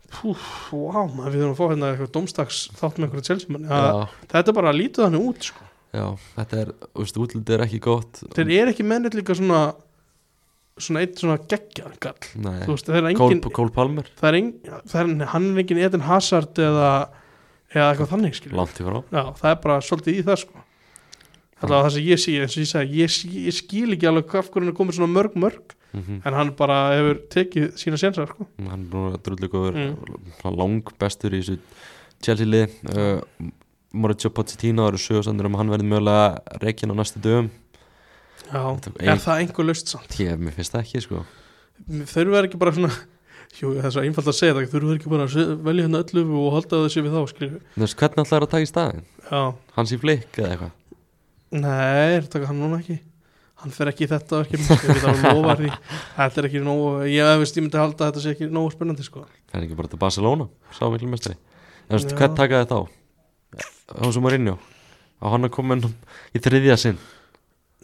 Speaker 1: Púf, vá, maður við þurfum að fá hérna eitthvað domstags þátt með einhverja tjelsjumanni
Speaker 2: já,
Speaker 1: þetta er bara að lítið þannig út sko.
Speaker 2: já, þetta er, þú veist, útlitið er ekki gott.
Speaker 1: Þeir eru ekki mennit líka svona svona eitt svona geggjar þú veist, það er
Speaker 2: Cole,
Speaker 1: engin
Speaker 2: Cole Palmer,
Speaker 1: það er engin, það er, hann er engin Eden Hazard eða, eða eitthvað þannig já, það er bara svolítið í það sko. Alltaf það sem ég sé, eins og ég segi, ég, sé- ég skil ekki alveg hvað hvernig er komið svona mörg mörg
Speaker 2: mm
Speaker 1: en hann bara hefur tekið sína sénsar sko.
Speaker 2: hann er drullu góður.
Speaker 1: Mm.
Speaker 2: lang bestur í þessu Chelsea lið uh, Mauricio Pochettino eru sögursandur um að hann verði mögulega reikin á næstu dögum
Speaker 1: já,
Speaker 2: Þetta er
Speaker 1: er það einhver löst samt?
Speaker 2: Ég, mér finnst það ekki sko.
Speaker 1: Þau eru ekki bara svona jú, það er svo einfalt að segja það, þau eru ekki bara að velja hérna öllu og halda þessi við þá skilju
Speaker 2: þú veist, hvernig ætlaður að taka í staðin
Speaker 1: já,
Speaker 2: hans í flik eða eitthvað?
Speaker 1: Nei, er taka hann núna ekki. Hann fer ekki í þetta verkefni ég veit að hann lofa því. Þetta er ekki nógu, ég veist ég myndi halda að þetta sé ekki nógu spennandi sko.
Speaker 2: Það er ekki bara til Barcelona, sá miklu mestari en þú veist,
Speaker 1: Já.
Speaker 2: hvern takaði þá þá? Sem var inni á á hann að koma í þriðja sinn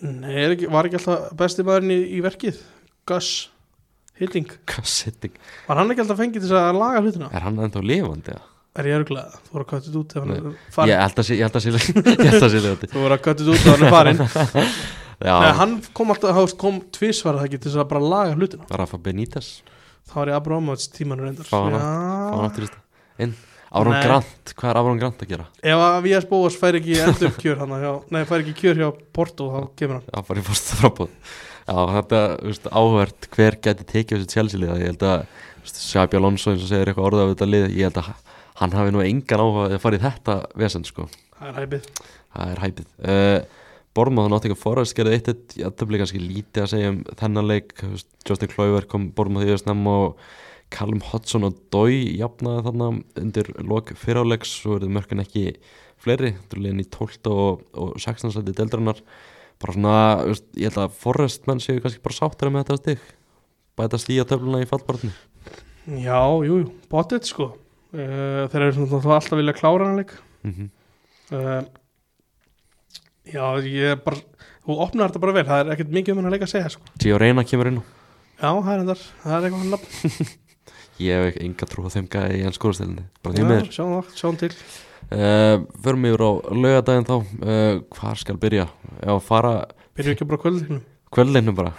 Speaker 1: nei, ekki, var ekki alltaf besti maðurinn í, í verkið? Gus Hitting,
Speaker 2: hvað setting,
Speaker 1: var hann ekki alltaf fengið til að laga hlutina?
Speaker 2: Er hann ennþá lifandi eða?
Speaker 1: er ég örglega, þú voru að köttið út ef hann er
Speaker 2: ég
Speaker 1: farin
Speaker 2: ég held að sé lifandi.
Speaker 1: Þú voru að köttið út ef hann er farin
Speaker 2: já,
Speaker 1: Nei, hann kom alltaf, kom tvísvar það ekki til þess að bara laga hlutina.
Speaker 2: Rafa Benítez.
Speaker 1: Þá var ég Abramovits tímanur reyndar.
Speaker 2: Fá hann aftur í stað. Inn Áron. Grant, hvað er Áron Grant að gera?
Speaker 1: ef að VS Bóas fær ekki endur kjör hann hjá, nei, fær ekki kjör hjá Porto þá kemur hann.
Speaker 2: Já, bara í fórstu frábúð Já, þetta, þú veist, áhvert hver geti tekið þessu Chelsea liða Ég held að, þú veist, Alonso eins og segir eitthvað orðað af þetta lið Ég held að hann hafi nú engan áhuga að fara í þetta vesend, sko.
Speaker 1: Það er hæpið.
Speaker 2: Það er hæpið. Uh, Bormáð nátti ekki að forðast gerði eitt Ég ætla kannski lítið að segja um þennan leik. Justin Kluivert kom Bormáð að snemma og Callum Hodgson og Dói jafnaði þarna undir lok fyriráleiks svo verður mörkin ekki fleiri þú liðin í 12 og, og 16 sæti deildrannar bara svona, ég held að Forrest menn séu kannski bara sáttari með þetta stig. Bæta stíja töfluna í fallbarni
Speaker 1: já, jú, jú, botið sko. Uh, þeir eru svona alltaf vilja klára hann leik.
Speaker 2: Mm -hmm.
Speaker 1: uh, já, ég er bara þú opnar þetta bara vel, það er ekkert mikið um hann að leika að segja sko.
Speaker 2: Gio Reyna kemur inn.
Speaker 1: Já, það er það er eitthvað hann nafn
Speaker 2: ég hef enga trú á þeim gæði í ennskóðustelni bara því meður
Speaker 1: sjáum það, sjáum til.
Speaker 2: Uh, förum yfir á laugadaginn þá. Uh, hvar skal byrja? Já, fara
Speaker 1: byrju ekki bara kvöldinu?
Speaker 2: Kvöldinu bara.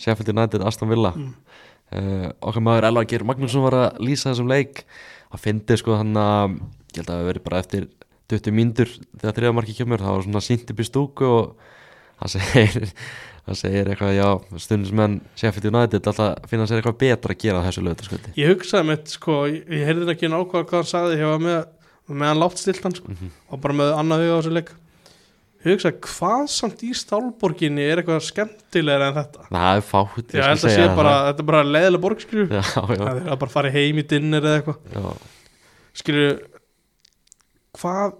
Speaker 2: Sheffield United, Aston Villa.
Speaker 1: Mm.
Speaker 2: uh, okkar maður Elva Geir Magnússon var að lýsa þessum leik. Að fyndi sko hann að ég held að það hafi verið bara eftir 20 mínútur þegar þriðamarki kemur. Það var svona sínt upp í stúku og hann segir hann segir eitthvað já stundismenn Sheffield United alltaf finna sér eitthvað betra að gera þessu lögutaskvöldi
Speaker 1: ég hugsaði mitt, sko, ég, ég heyrði ekki nákvæða hvað hann sagði, ég var með með hann látt stilt hann, sko,
Speaker 2: Mhm.
Speaker 1: og bara með annað huga á þessu leik. Ég hugsaði, hvað samt í Stálborginni er eitthvað skemmtilegra en þetta?
Speaker 2: Það er fátt
Speaker 1: ég held að sé bara, þetta er bara leðilega borg, skilju það er að bara fara heim í dinner eða eitthvað. Skilju hvað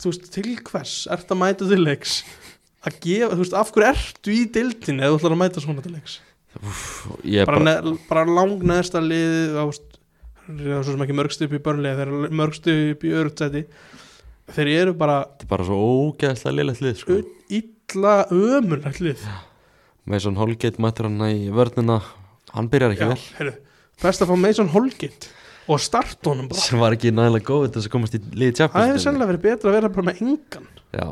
Speaker 1: þú veist, til hvers að gefa, þú veist, af hverju ertu í dildinni eða þú ætlar að mæta svona til leiks? Bara,
Speaker 2: bara,
Speaker 1: bara lang neðsta liðið á það er svo sem ekki mörgstu upp í börnlega þeir eru mörgstu upp í örutsæti þeir eru bara
Speaker 2: þetta er bara svo ógeðslega liðlegt lið sko.
Speaker 1: illa ömurlegt lið.
Speaker 2: Mason Holgate mættur hann í vörnina. Hann byrjar ekki
Speaker 1: Já,
Speaker 2: vel.
Speaker 1: heyrðu, best að fá Mason Holgate og starta honum bara.
Speaker 2: Sem var ekki nægilega góð þess að komast í liði
Speaker 1: það hefur sennilega verið betra að vera bara með engan.
Speaker 2: Já,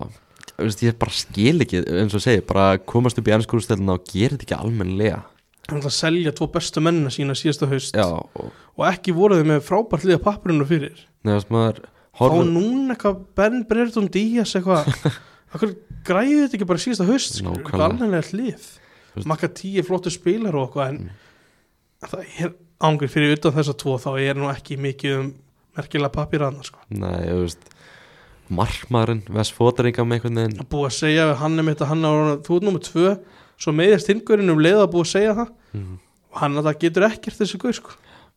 Speaker 2: ég bara skil ekki eins og segi, bara komast upp í ennskúrstelina og gera þetta ekki almennilega
Speaker 1: hann ætla að selja tvo bestu mennina sína síðasta haust
Speaker 2: já, og
Speaker 1: og ekki voru þau með frábært liða pappirinu fyrir
Speaker 2: nefnast maður
Speaker 1: Fá
Speaker 2: horfir
Speaker 1: núna eitthvað Ben Brereton Díaz eitthvað Akkur græði þetta ekki bara síðasta haust skilur,
Speaker 2: Nákvæmlega.
Speaker 1: Eitthvað alveglega hlið
Speaker 2: veist-
Speaker 1: Makka tíu flottu spilar og eitthvað En
Speaker 2: Mm.
Speaker 1: það er ángur fyrir utan þessa tvo Þá er nú ekki mikið um merkilega pappir annars sko.
Speaker 2: nei, þú veist markmaðurinn, Ves Fóteringa með einhvern veginn
Speaker 1: Að búið að segja við hann um þetta hann á, Þú ert nummið tvö Svo meðist hingurinn um leið að búið að segja það
Speaker 2: Mhm.
Speaker 1: Og hann að það getur ekkert þessi guð sko.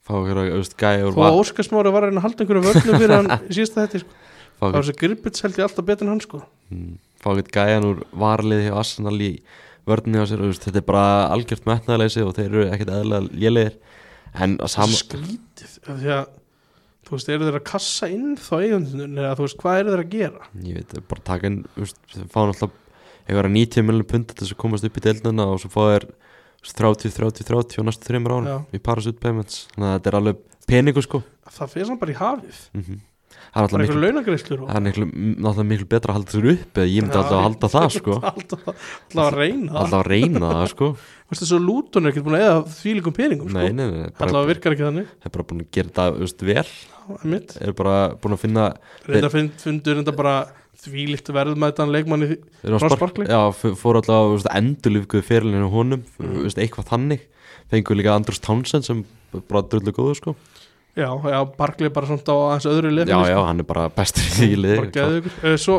Speaker 2: fá okkur gæja úr
Speaker 1: Þó að Óskarsmári var að reyna að halda einhverju vörnum fyrir hann í síðasta þetta sko.
Speaker 2: fá okkur,
Speaker 1: þessi Gribbits held ég alltaf betur en hann sko.
Speaker 2: mm, fá okkur gæjan úr varliði hjá Arsenal í vörðinni á sér, veist, þetta er bara algjört metnaðleysi og þeir eru ekkert eðlilega
Speaker 1: þú veist, eru þeir að kassa inn þá eigundunum eða þú veist, hvað eru þeir að gera?
Speaker 2: Ég veit, bara taka inn, þú veist, þeir fá náttúrulega einhverja 90 miljonum punda til þess að komast upp í deildina og svo fá þeir þú veist, 30, 30, 30 á næstu þreymur án í Parachute Payments, þannig að þetta er alveg peningu sko.
Speaker 1: Það fyrir samt bara í hafið.
Speaker 2: Mm það er alltaf miklu
Speaker 1: launagreislur og
Speaker 2: það er miklu, náttúrulega miklu betra að halda sér upp eða ég myndi alltaf að halda það sko.
Speaker 1: alltaf, alltaf að reyna
Speaker 2: alltaf að reyna það sko.
Speaker 1: Þú veist, þessu lúton er ekki búin að eða þvílíkum peningum sko.
Speaker 2: nei, nei, nei,
Speaker 1: alltaf virkar ekki þannig.
Speaker 2: Er bara búin að gera veist, vel,
Speaker 1: það er mitt
Speaker 2: er bara búin að finna
Speaker 1: reynda fund, fundur þetta bara þvílíkt verðmætan leikmanni
Speaker 2: þeir
Speaker 1: Frá
Speaker 2: eru að
Speaker 1: Sparkli?
Speaker 2: já, f- fóru alltaf veist, endurlífguðu fyrirlinu honum
Speaker 1: Mm.
Speaker 2: veist, eitthvað þannig. Fengu líka Andrús Townsend sem bara drullu góðu sko.
Speaker 1: Já, já, Barkley bara svona á aðeins öðru
Speaker 2: já,
Speaker 1: lefni
Speaker 2: já, hann er bara bestur í því
Speaker 1: geðu ykkur uh, svo,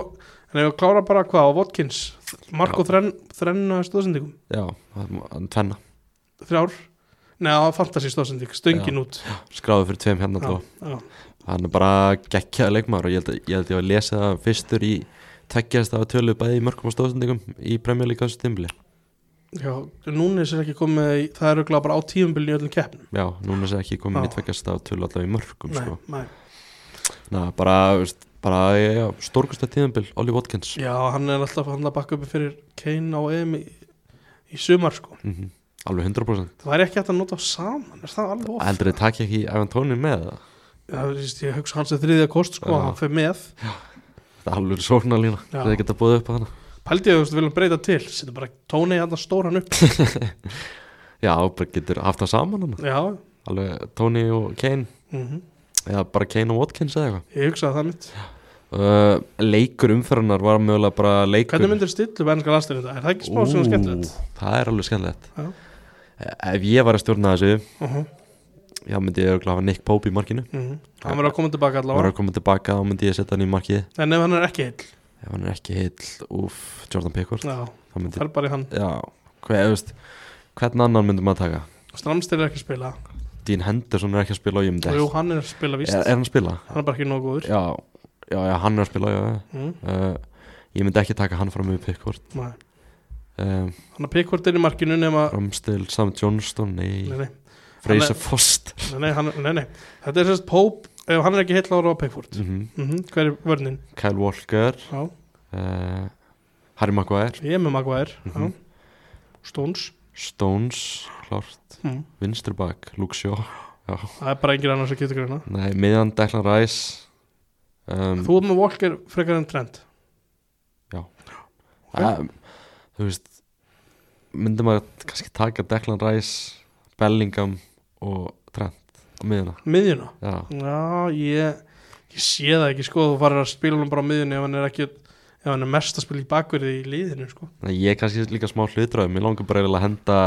Speaker 1: en ef við klára bara hvað á Watkins? Marko þrenn, þrenna stóðsendingum
Speaker 2: já, hann tvenna.
Speaker 1: Þrjár neða fantasy stóðsending, stöngin út.
Speaker 2: Skráðu fyrir tveim hérna
Speaker 1: já, já,
Speaker 2: hann er bara geggjaði leikmaður og ég held ég, held ég að lesa það fyrstur í tveggjast af tölu bæði í mörgum stóðsendingum í þessu tímbili
Speaker 1: já, núna er ekki komið það er auðvitað bara á tíumbilni í öllum keppnum.
Speaker 2: Já, núna sé ekki komin í
Speaker 1: Já.
Speaker 2: tveggjast af tölu allavega í mörgum
Speaker 1: nei,
Speaker 2: sko.
Speaker 1: nei.
Speaker 2: Ná, bara, bara já, stórkusta tíðanbil, Ollie Watkins.
Speaker 1: Já, hann er alltaf hann að bakka upp fyrir Kane á EM í, í sumar sko.
Speaker 2: Mm alveg 100%
Speaker 1: það væri ekki hægt að nota saman er það
Speaker 2: heldur þið takk ekki Ivan Tóni með það?
Speaker 1: Já, ég hugsa hans er þriðja kost sko,
Speaker 2: Já.
Speaker 1: hann fer með.
Speaker 2: Það er alveg svona lína,
Speaker 1: Já.
Speaker 2: þið geta búið upp á hana.
Speaker 1: Pældi ég að þú viljum breyta til. Setja bara tóni hann stóran upp.
Speaker 2: Já, bara getur haft það saman hana
Speaker 1: já,
Speaker 2: alveg Tóni og Kane.
Speaker 1: Mm
Speaker 2: eða bara Kane og Watkins eða eitthvað.
Speaker 1: Ég hugsaði það mitt.
Speaker 2: Uh, leikur umferðunar var mögulega bara leikur.
Speaker 1: Hvernig myndir stillu bennska landstöðin þetta? er það ekki smá sem skemmtilegt?
Speaker 2: það er alveg skemmtilegt.
Speaker 1: Já.
Speaker 2: Ef ég var að stjórna þessu
Speaker 1: Uh -huh.
Speaker 2: já, myndi ég örugglega hafa Nick Pope í markinu.
Speaker 1: Mm hann verður að koma tilbaka
Speaker 2: var
Speaker 1: allavega.
Speaker 2: Að koma tilbaka og myndi ég setja hann í markið.
Speaker 1: En ef hann er ekki heill?
Speaker 2: Ef hann er ekki heill, úf, Jordan Pickford.
Speaker 1: Já,
Speaker 2: myndi,
Speaker 1: fer bara í hann.
Speaker 2: Já, þú veist hvern annan myndi maður taka?
Speaker 1: Stramstil er ekki að spila.
Speaker 2: Dean Henderson er ekki að spila og ég myndi
Speaker 1: jú, hann er að spila víst.
Speaker 2: Er, er hann að spila?
Speaker 1: hann er bara ekki nógu góður.
Speaker 2: Já, já, já, hann er að spila, já.
Speaker 1: mm.
Speaker 2: Uh, Ég myndi ekki taka hann fram með Pickford.
Speaker 1: Nei.
Speaker 2: Um,
Speaker 1: hann er Pickford er í markinu nema
Speaker 2: Ramstil, Sam Johnston, nei,
Speaker 1: nei, nei,
Speaker 2: Fraser Foster.
Speaker 1: Nei, nei, hann, nei, nei. þetta er sérst Pope ef hann er ekki heill ára á Pickford.
Speaker 2: Mm
Speaker 1: mm hver er vörnin?
Speaker 2: Kyle Walker.
Speaker 1: Já,
Speaker 2: uh, Harry Maguire.
Speaker 1: Ég með Maguire mm
Speaker 2: Mhm.
Speaker 1: Stones.
Speaker 2: Stones, klárt
Speaker 1: mm.
Speaker 2: Vinstri bak, Luke Shaw. Já.
Speaker 1: það er bara engin annars að geta greina.
Speaker 2: Nei, miðan Declan Rice. Um,
Speaker 1: þú er með Walker frekar en Trent.
Speaker 2: Um, Þú veist myndi maður kannski taka Declan Rice Bellingham og Trent á miðuna
Speaker 1: miðjuna?
Speaker 2: Já,
Speaker 1: Já, ég, ég sé það ekki sko. Þú farir að spila hann bara á miðjunni ef hann er ekki ef hann er mest að spila í bakverði í liðinu sko.
Speaker 2: Nei, ég er kannski líka smá hlutræð Mér langar bara að henda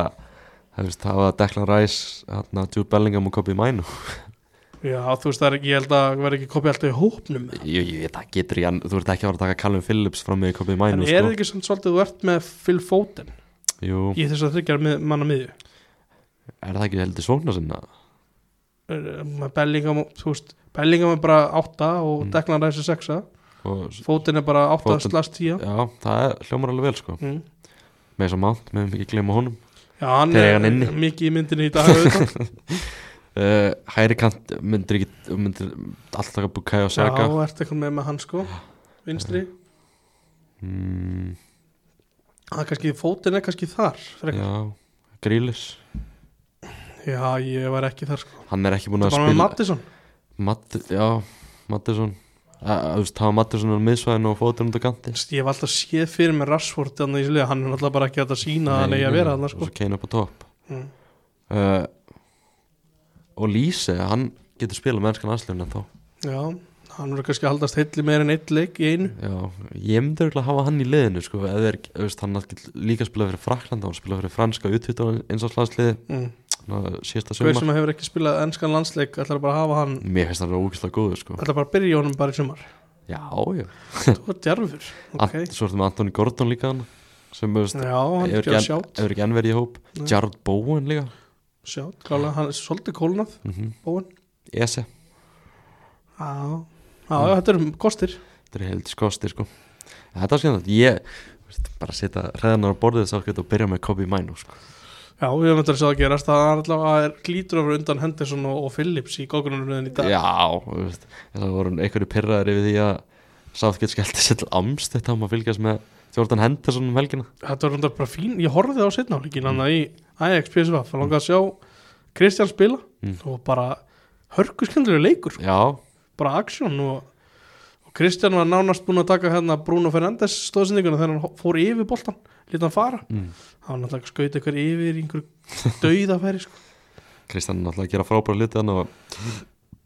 Speaker 2: Það hafa Declan Rice hérna, Jude Bellingham og Kobe Mino
Speaker 1: Já, þú veist það er ekki, ég held að verði ekki kopið alltaf í hópnum.
Speaker 2: Ég, ég veit það getur ég Þú ert ekki að fara að taka Callum Phillips fram með Kobe
Speaker 1: En
Speaker 2: Mino
Speaker 1: er
Speaker 2: sko.
Speaker 1: það ekki svolítið þú ert með Phil Foden
Speaker 2: Jú,
Speaker 1: í þess að þryggja manna miðju.
Speaker 2: Er það ekki heldur svona sinna
Speaker 1: með Bellingham, og- þú veist Bellingham er bara 8 og
Speaker 2: Mm.
Speaker 1: Declan Rice er 6
Speaker 2: og,
Speaker 1: Foden er bara 8
Speaker 2: Foden-
Speaker 1: slast 10
Speaker 2: Já, það er, hljómar alveg vel sko.
Speaker 1: Mm.
Speaker 2: Með þess að mátt, með ekki gleyma honum.
Speaker 1: Já, hann er mikið í myndinni í dag
Speaker 2: uh, Hæri kant myndir ekki myndir alltaf taka Bukayo
Speaker 1: Já,
Speaker 2: Saka
Speaker 1: ert eitthvað með með hann sko? Vinstri?
Speaker 2: Mm,
Speaker 1: Það er kannski, Foden er kannski þar frekar.
Speaker 2: Já, Grílis.
Speaker 1: Já, ég var ekki þar sko.
Speaker 2: Hann er ekki búin
Speaker 1: Það
Speaker 2: að
Speaker 1: var með
Speaker 2: spila
Speaker 1: Mattisson.
Speaker 2: Matt, Já, Mattisson. Að þú veist, hafa Mattisson á miðsvæðinu og fótur undir kanti.
Speaker 1: Ég hef alltaf séð fyrir með Rashford hann er náttúrulega bara ekki að sína að hann eigi að vera hann
Speaker 2: og
Speaker 1: sko.
Speaker 2: svo Kane upp á topp.
Speaker 1: Mm.
Speaker 2: uh, og Lýse, hann getur spilað með ennskan aðslun en þá.
Speaker 1: Já, hann verður kannski að haldast heilli meir en eitt leik í einu.
Speaker 2: Já, ég myndi örugglega að hafa hann í liðinu sko, eða er, veist, hann líka spilað fyrir Frakland, hann spilað fyrir franska utvítur eins og slagsliði,
Speaker 1: mm. hver sem hefur ekki spilað ennskan landsleik ætlar bara að hafa hann
Speaker 2: Mér finnst hann ógislega góður sko.
Speaker 1: ætlar bara að byrja í honum bara í sumar.
Speaker 2: Já, já,
Speaker 1: þú er djarfur. Ok,
Speaker 2: Ant, svo ertu með Antoni Gordon líka hann sem, veist,
Speaker 1: já,
Speaker 2: hefur ekki, en- hefur ekki enn verið í hóp.
Speaker 1: Nei.
Speaker 2: Jared Bowen líka.
Speaker 1: Sjátt, klálega, hann er svolítið kólnað
Speaker 2: mm -hmm.
Speaker 1: bóin,
Speaker 2: Ese,
Speaker 1: já já, já, þetta eru kostir.
Speaker 2: Þetta er heilt skosti sko. Þetta var skemmtilegt, ég veist, bara setja hreðanar á borðið þess að byrja með Kobe Mino sko.
Speaker 1: Já, við höfum þetta að sjá að gerast. Það er allavega er glítur over undan Henderson og, og Phillips í góðgrunaröðin í dag.
Speaker 2: Já, veist, þess að voru einhverju pyrraðir yfir því að Southgate skellti sér til amstætt á maður fylgjast með Jordan Henderson um helgina.
Speaker 1: Þetta var rundar bara fín, ég horfði á setnáleikin hann í Ajax PSV, það langaði að sjá Kristján spila
Speaker 2: Mm.
Speaker 1: og bara hörku skemmtilega leikur sko.
Speaker 2: Já,
Speaker 1: bara aksjón og, Kristján var nánast búin að taka hérna Bruno Fernandes stóðsendinguna þegar hann fór yfir boltan lítið hann fara,
Speaker 2: mm.
Speaker 1: var náttúrulega skaut eitthvað yfir einhver dauðafæri sko.
Speaker 2: Kristján náttúrulega að gera frábæra hluti hann og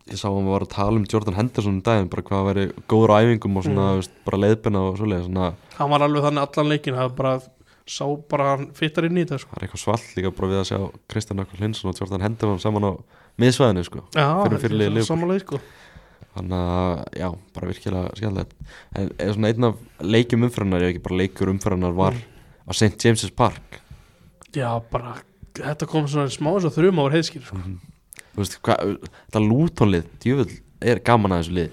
Speaker 2: ég sá hann var að tala um Jordan Henderson um daginn, bara hvað væri góður á æfingum og svona,
Speaker 1: Mm.
Speaker 2: veist, bara leiðbina og svona,
Speaker 1: hann var alveg þannig allan leikin það bara, sá bara hann fittar inn í þetta sko.
Speaker 2: það er eitthvað svall líka bara við að sjá Kristján Akkur Hlinsson og Jordan Henderson saman á miðsvæðinu, sko þannig að, já, bara virkilega skemmtilegt, en eða svona einn af leikjum umfyrirnar, ef ekki bara leikur umfyrirnar var
Speaker 1: Mm.
Speaker 2: á St. James's Park
Speaker 1: já, bara þetta kom svona smá eins og þrjum ára heiðskil sko.
Speaker 2: þú veist, hvað, þetta lútonlið djúvill er gaman að þessu lið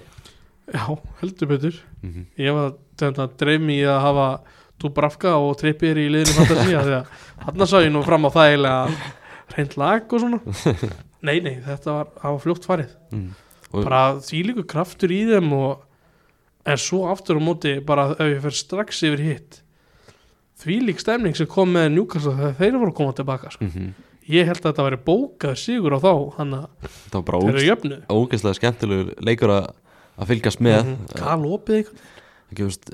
Speaker 1: já, heldur betur
Speaker 2: mm -hmm.
Speaker 1: ég var þetta dreimi í að hafa Dubravka og Trippier í liðinu fantasía því að hann sá ég nú fram á það eiginlega reynd lag og svona nei, nei, þetta var, var fljótt farið
Speaker 2: mm.
Speaker 1: Bara því líku kraftur í þeim og en svo aftur á móti bara ef ég fer strax yfir hitt því lík stemning sem kom með Newcastle þegar þeir voru að koma tilbaka sko.
Speaker 2: mm
Speaker 1: ég held að þetta væri bókað sigur á þá hann að þeir eru jöfnu
Speaker 2: ógeðslega skemmtilegur leikur að, að fylgjast með. Mm
Speaker 1: Mhm. Kal opið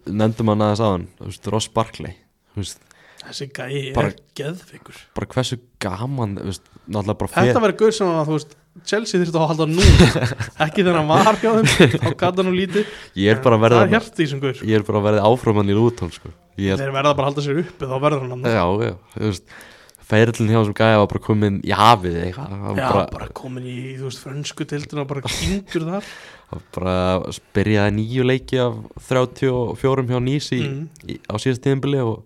Speaker 2: nefndum hann aðeins þú veist, Ross Barkley
Speaker 1: þessi gæi er geðvikur
Speaker 2: bara hversu gaman veist,
Speaker 1: Þetta verður gaur sem að þú veist Chelsea þurfti að halda nú ekki þegar hann var hjá þeim þá gata nú lítið.
Speaker 2: Ég er bara að verða
Speaker 1: er
Speaker 2: er að verða áframann í Lúton sko. er,
Speaker 1: þeir verða bara að halda sér uppi þá verður hann
Speaker 2: já, já, feirillin hjá þessum gæja var bara komin í hafið eitthvað,
Speaker 1: já,
Speaker 2: bara,
Speaker 1: bara, komin í frönsku tildina og bara kingur þar.
Speaker 2: Bara byrjaði nýju leiki af 34 hjá Nýs í,
Speaker 1: Mm.
Speaker 2: á síðast tíðinbili og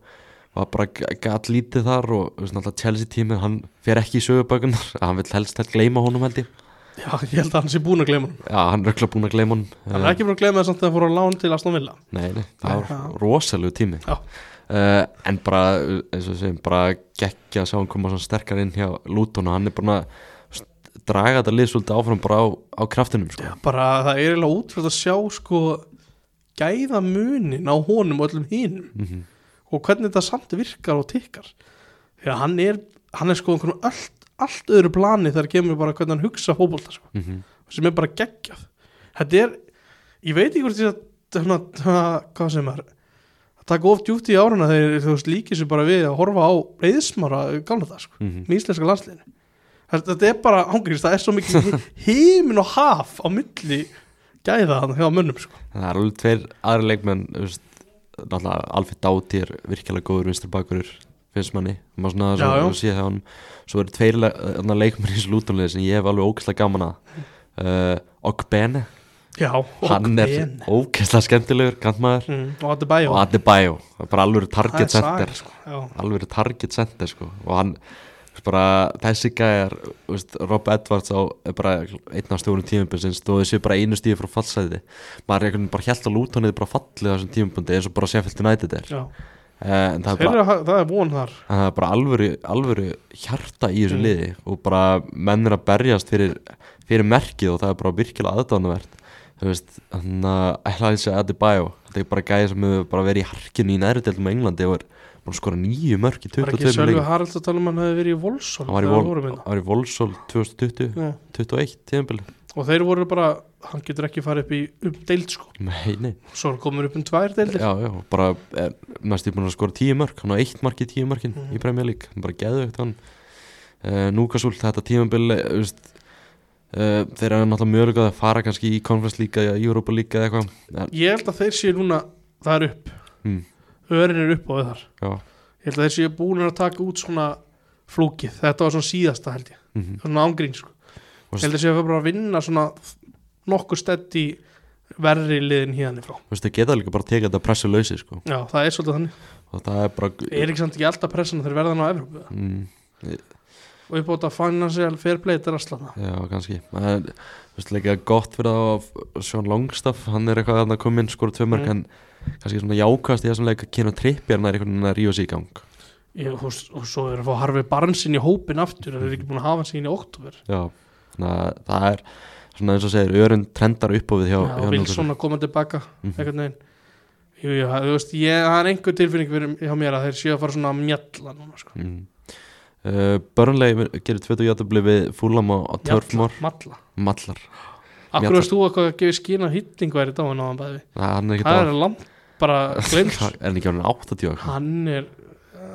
Speaker 2: var bara gæt lítið þar og náttúrulega Chelsea tímið, hann fer ekki í sögubökunar hann vil helst helst gleyma honum held ég.
Speaker 1: Já, ég held að hann sé búin að gleyma hann
Speaker 2: já, hann er öll búin að gleyma honum.
Speaker 1: Hann er ekki búin að gleyma það samt að hann fór á lán til Aston Villa.
Speaker 2: Nei, nei, það var
Speaker 1: Já.
Speaker 2: rosalegu tími uh, En bara, eins og segjum, bara geggja að sjá hann koma svona sterkar inn hjá Luton og hann er bara draga þetta lið svolítið áfram bara á, á kraftinum sko.
Speaker 1: já, bara það er eiginlega útfært að sjá sko gæða munin á honum og öllum hinum.
Speaker 2: Mm
Speaker 1: og hvernig þetta samt virkar og tikkar að hann er, hann er sko allt, allt öðru plani þegar kemur bara hvernig hann hugsa fótbolta sko.
Speaker 2: -hmm.
Speaker 1: sem er bara geggjað þetta er, ég veit ekki hvort hana, hana, hvað sem er að taka of djúpt í áruna þegar þú veist líkir sér bara við að horfa á reyðsmára gamla það sko,
Speaker 2: Mhm.
Speaker 1: með íslenska landsliðinu þetta, þetta er bara ángriðist, það er svo mikið heimin og haf á milli gæða hann hjá mönnum sko.
Speaker 2: Það er alveg tveir aðri leikmenn Náttúrulega Alfred Dáti er virkilega góður vinstur bakurur finnst manni, maður svona
Speaker 1: Já, já.
Speaker 2: svo, sé það hann svo eru tveir le þarna leikmenn í Lutonlið sem ég hef alveg ógæslega gaman að uh, Ogbene,
Speaker 1: já, og
Speaker 2: hann er
Speaker 1: Ben.
Speaker 2: ógæslega skemmtilegur kantmaður.
Speaker 1: Mm, og bæjó
Speaker 2: og Adebayo, er bara alveg target center.
Speaker 1: sko. já,
Speaker 2: alveg target center sko. Og hann bara, þessi gæjar Rob Edwards á er einn af stjórnum tímabunsins þó þessi bara einu stíði frá fallsæði maður er einhvern veginn bara hjælt að lútonið bara fallið á þessum tímabundi eins og bara Sheffield United er. Uh, en það er, bara,
Speaker 1: það er von þar.
Speaker 2: Það er bara alvöru, alvöru hjarta í þessu
Speaker 1: Mm.
Speaker 2: liði og bara menn er að berjast fyrir, fyrir merkið og það er bara virkilega aðdánuvert þannig að ætla að þessi Adebayo, þetta er bara gæði sem hefur verið í harkinu í næri deltum Englandi og er bara að skora nýju mörk í
Speaker 1: var ekki
Speaker 2: 22
Speaker 1: Sölvi
Speaker 2: leikjum.
Speaker 1: Haralds að tala um að hann hefði verið í Volsson
Speaker 2: hann var í, hann Volsól 2020
Speaker 1: Já.
Speaker 2: 21 tíðanbili
Speaker 1: og þeir voru bara, hann getur ekki farið upp í um deild sko,
Speaker 2: nei, nei.
Speaker 1: Svo er komur upp um tvær deildir.
Speaker 2: Já, já, bara er, næst ég búin að skora tíu mörg hann á eitt mark í tíu mörkin
Speaker 1: Mhm.
Speaker 2: í Premier League, bara geðvögt hann. Uh, Núkasúl, þetta tímabil uh, uh, þeir eru náttúrulega mögulega að fara kannski í Conference League eða Europa League eða eitthvað.
Speaker 1: Ég held að þeir séu núna, það er upp.
Speaker 2: Mm,
Speaker 1: örin er upp á við þar.
Speaker 2: Já,
Speaker 1: ég held að þeir séu búin að taka út svona flúkið, þetta var svona síðasta held ég.
Speaker 2: Mm
Speaker 1: svona ángrín sko. Ég held að séu bara að vinna svona nokkur stedd í verri liðin hérna frá.
Speaker 2: Þú veist, þeir geta líka bara að teka þetta pressu lausi sko.
Speaker 1: já, það er svolítið þannig,
Speaker 2: og það er bara
Speaker 1: er ekki samt ekki alltaf pressan þeir verða ná Evrópu.
Speaker 2: Mm,
Speaker 1: og upp á þetta financial fair play þetta er að slana
Speaker 2: Já, kannski Þú veist, líka gott fyrir það að Sean Longstaff, hann er eitthvað að koma inn skora tvö mörg,
Speaker 1: Mm.
Speaker 2: en kannski svona jákast í þessum leik að kynna trippjar nær einhvern veginn að ríða sig í gang
Speaker 1: ég, og, og svo er að fá Harfi Barnsin í hópin aftur þeir eru ekki búin að hafa sig inn í oktober
Speaker 2: Já, þannig að það er svona eins og segir, örun trendar upp á við hjá,
Speaker 1: já, og
Speaker 2: Newcastle.
Speaker 1: svona koma tilbaka
Speaker 2: Mhm.
Speaker 1: einhvern veginn Jú, jú, það- veist, ég, það er einhver tilfinning hjá mér að þeir séu að fara svona að mjalla núna, sko.
Speaker 2: mm. uh, Burnley gerir tveitu játabli við Fúlam á, á Törfmór
Speaker 1: Malla.
Speaker 2: Mallar,
Speaker 1: Akkur veist þú eitthvað að gefa skýna hýttingu er í dáin á hann bæði?
Speaker 2: Hann
Speaker 1: Það er langt bara glemt.
Speaker 2: er hann ekki hann 80 eitthvað?
Speaker 1: hann er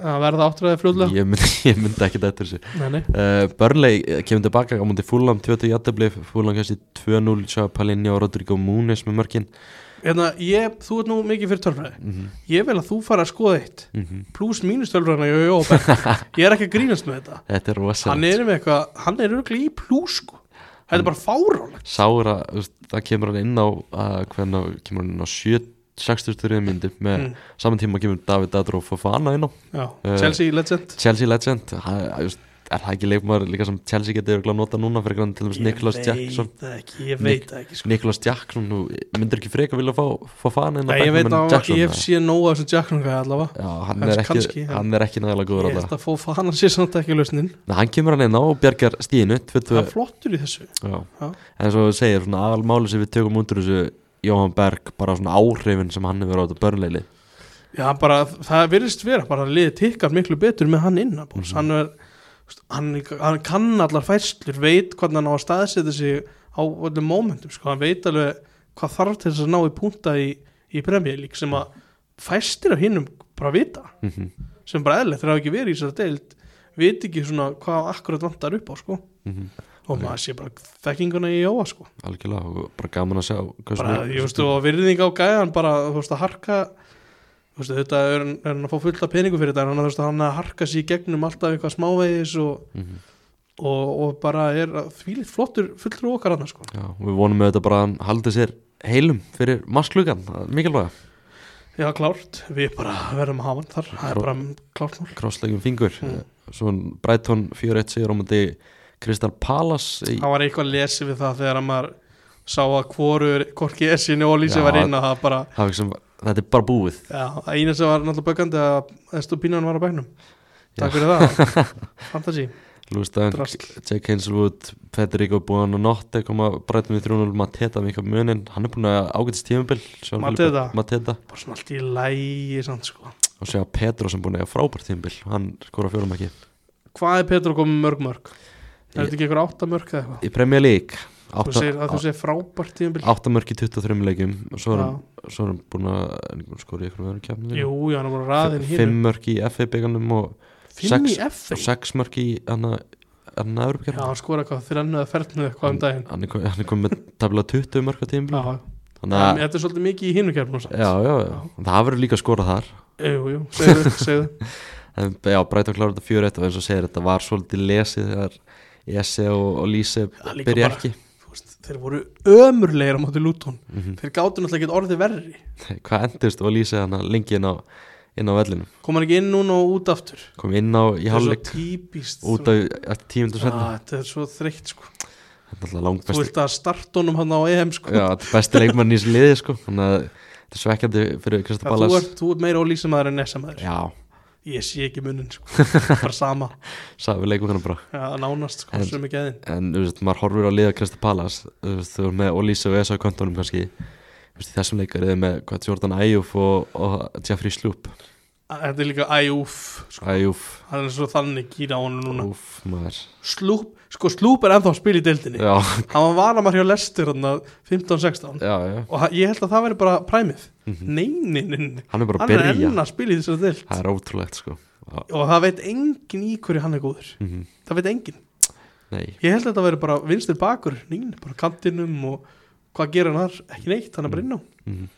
Speaker 1: að verða áttræðið fljóðlega.
Speaker 2: ég myndi, ég myndi ekki þetta þessu uh, Burnley eh, kemur tilbaka á mútið Fúlam, tveitu játabli Fúlam kannski 2-0, sjá Palinja og Rodrigo Múnes með mörkin
Speaker 1: Hérna, ég, þú ert nú mikið fyrir tölfræði.
Speaker 2: mm -hmm.
Speaker 1: Ég vil að þú fara að skoða eitt.
Speaker 2: Mm
Speaker 1: Plus mínus tölfræðina, jú, jú, Ég er ekki að grínast með þetta.
Speaker 2: Þetta er
Speaker 1: Hann er með eitthvað, hann er örglega í plus, sko. Þetta er bara fáránlegt.
Speaker 2: Sára, það kemur hann inn á uh, hvernig kemur hann inn á 7 63 myndi með
Speaker 1: Mm.
Speaker 2: saman tíma kemur David Adro Fofana inn á
Speaker 1: Já,
Speaker 2: Eh,
Speaker 1: Chelsea legend.
Speaker 2: Chelsea legend ha, just, er það ekki leikmaður líka sem Chelsea getur notað núna fyrir hvernig til dæmis Nicholas Jackson
Speaker 1: Ég veit það ekki, ég veit það ekki, sko.
Speaker 2: Nicholas Jackson, þú myndir ekki freka vilja fá Fofana inn á
Speaker 1: ég veit að
Speaker 2: Jackson,
Speaker 1: hef
Speaker 2: eða?
Speaker 1: séð nóg af þessum Jackson allavega
Speaker 2: Já, hann er ekki,
Speaker 1: kannski,
Speaker 2: hann er ekki nægilega góður
Speaker 1: Ég
Speaker 2: á
Speaker 1: held að fó fana sér samt ekki lausnin
Speaker 2: Nei, hann kemur hann inn á og bjargar stíðinu
Speaker 1: Það
Speaker 2: 22
Speaker 1: er flottur í þessu
Speaker 2: Já.
Speaker 1: Já.
Speaker 2: En svo segir, svona aðalmáli sem við tökum úr þessu Jóhann Berg, bara svona áhrifin sem hann hefur á þetta börnleili
Speaker 1: Já, bara það virðist vera bara að liði tikkar miklu betur með hann inn mm
Speaker 2: Mhm.
Speaker 1: hann, er, hann, hann kann allar færslur veit hvernig hann á að staðsetja sig á öllum mómentum sko. hann veit alveg hvað þarf til þess að ná í punta í, í League sem að fæstir af hinnum bara vita
Speaker 2: mm -hmm.
Speaker 1: sem bara eðlilegt þeir hafa ekki verið í þessari deild veit ekki svona hvað akkurat vantar upp á sko. Og maður sé bara þekkinguna í jóa sko.
Speaker 2: Algjörlega, og bara gaman að sjá
Speaker 1: bara, ég veist, og virðing á gæðan bara, þú veist, að harka þú veist, þetta er, er hann að fá fullt af peningu fyrir þetta, en hann, þú veist, hann að harka sér í gegnum alltaf eitthvað smávegis og,
Speaker 2: Mhm.
Speaker 1: og, og bara er þvílitt flottur, fullur okkar hann, sko.
Speaker 2: Já, við vonum með þetta bara að haldi sér heilum fyrir masklugan, mikilvæga.
Speaker 1: Já, klárt, við bara verðum að hafa hann þar. Það er bara klárt
Speaker 2: krosslegum fingur.
Speaker 1: Mm.
Speaker 2: svo Brighton 4-1 sigur á múti Crystal Palace í,
Speaker 1: það var eitthvað lesið við það þegar að maður sá að hvoru, hvorki Essinu og Lísi var inn að það bara,
Speaker 2: það sem, þetta er bara búið.
Speaker 1: Já, að eina sem var náttúrulega böggandi að Estupínan var á bæknum takk fyrir það, fantasi Drasl.
Speaker 2: Jake Hazelwood Federico Buonanotte koma Brighton við 3-0 Mateta mikið munin, hann er búin að ágætist tímabil Sjá
Speaker 1: Mateta? Bara svona allt í lægi sko.
Speaker 2: Og sjá Petro sem búin að frábært tímabil. Hann skora fjórum ekki
Speaker 1: Hvað er Petro komið mörg mörg? Er þetta ekki einhver átta mörg eða eitthvað?
Speaker 2: í Premier League.
Speaker 1: Þú segir að þú segir frábært tímabil.
Speaker 2: átta mörg í 23 leikjum og svo er hann, svo er hann búin að að í einhverjum öðrum kefnum
Speaker 1: Jú, já, hann er bara raðin hér
Speaker 2: fimm mörg í FA byggarnum og
Speaker 1: Fimm í
Speaker 2: sex-
Speaker 1: F
Speaker 2: og sex mörg í hann að öðrum
Speaker 1: Já, hann skora eitthvað þrennu eða fernu eitthvað um daginn.
Speaker 2: hann er kom- hann er komið með tabla 20 mörg á að
Speaker 1: þetta er svolítið mikið í hinu
Speaker 2: já, já, já, það verður líka að skora þar.
Speaker 1: Jú, jú, segðu, segðu.
Speaker 2: En já, 4-1 og og Lise byrja
Speaker 1: bara-
Speaker 2: ekki.
Speaker 1: veist, Þeir voru ömurlegir á móti Luton.
Speaker 2: Mm
Speaker 1: Þeir gátu náttúrulega ekki orðið verri.
Speaker 2: Hvað endist og Lise hann lengi inn á, inn á vellinum?
Speaker 1: Kom hann ekki inn núna og út aftur?
Speaker 2: Kom inn á í hálfleik. út á tímundu
Speaker 1: ah,
Speaker 2: senna
Speaker 1: Þetta er svo þreytt sko.
Speaker 2: Þetta alltaf langt
Speaker 1: Þú vilt að starta honum hann á EM sko.
Speaker 2: Já, þetta er besti leikmann í þessu liði sko. Þannig að þetta er svekkjandi fyrir Krista
Speaker 1: Að þú, ert, meira ólýsamaður en nesamaður
Speaker 2: já,
Speaker 1: Ég sé ekki munin sko. Bara sama.
Speaker 2: Við leikum hann bara.
Speaker 1: Já, nánast sko,
Speaker 2: En- en þú veist, maður horfir á liða Krista Ballas þú veist, þú veist með Olísa og Esa á kontónum kannski. Þú veist, þessum leikar eða með hvað, Jordan Ayuf og, og Jeffrey Sloop.
Speaker 1: Þetta er líka æjúf sko.
Speaker 2: Ayuf,
Speaker 1: Hann er svo þannig gýra á hann núna.
Speaker 2: Úf, maður.
Speaker 1: Slúp, sko Slúp er ennþá að spila í deildinni.
Speaker 2: Já,
Speaker 1: hann var varamar hjá Lester hann 15-16
Speaker 2: já, já.
Speaker 1: Og ég held að það veri bara præmið
Speaker 2: Mhm.
Speaker 1: nei, nei, nei, nei.
Speaker 2: Hann er bara að
Speaker 1: hann er
Speaker 2: byrja.
Speaker 1: enn að spila í þessari deild.
Speaker 2: Það er ótrúlegt sko. Já,
Speaker 1: og það veit engin í hverju hann er góður.
Speaker 2: Mhm.
Speaker 1: það veit engin
Speaker 2: Nei,
Speaker 1: ég held að þetta veri bara vinstir bakur nein, bara kantinum og hvað gerir hann þar? Ekki neitt, hann er bara inn á.
Speaker 2: Mhm.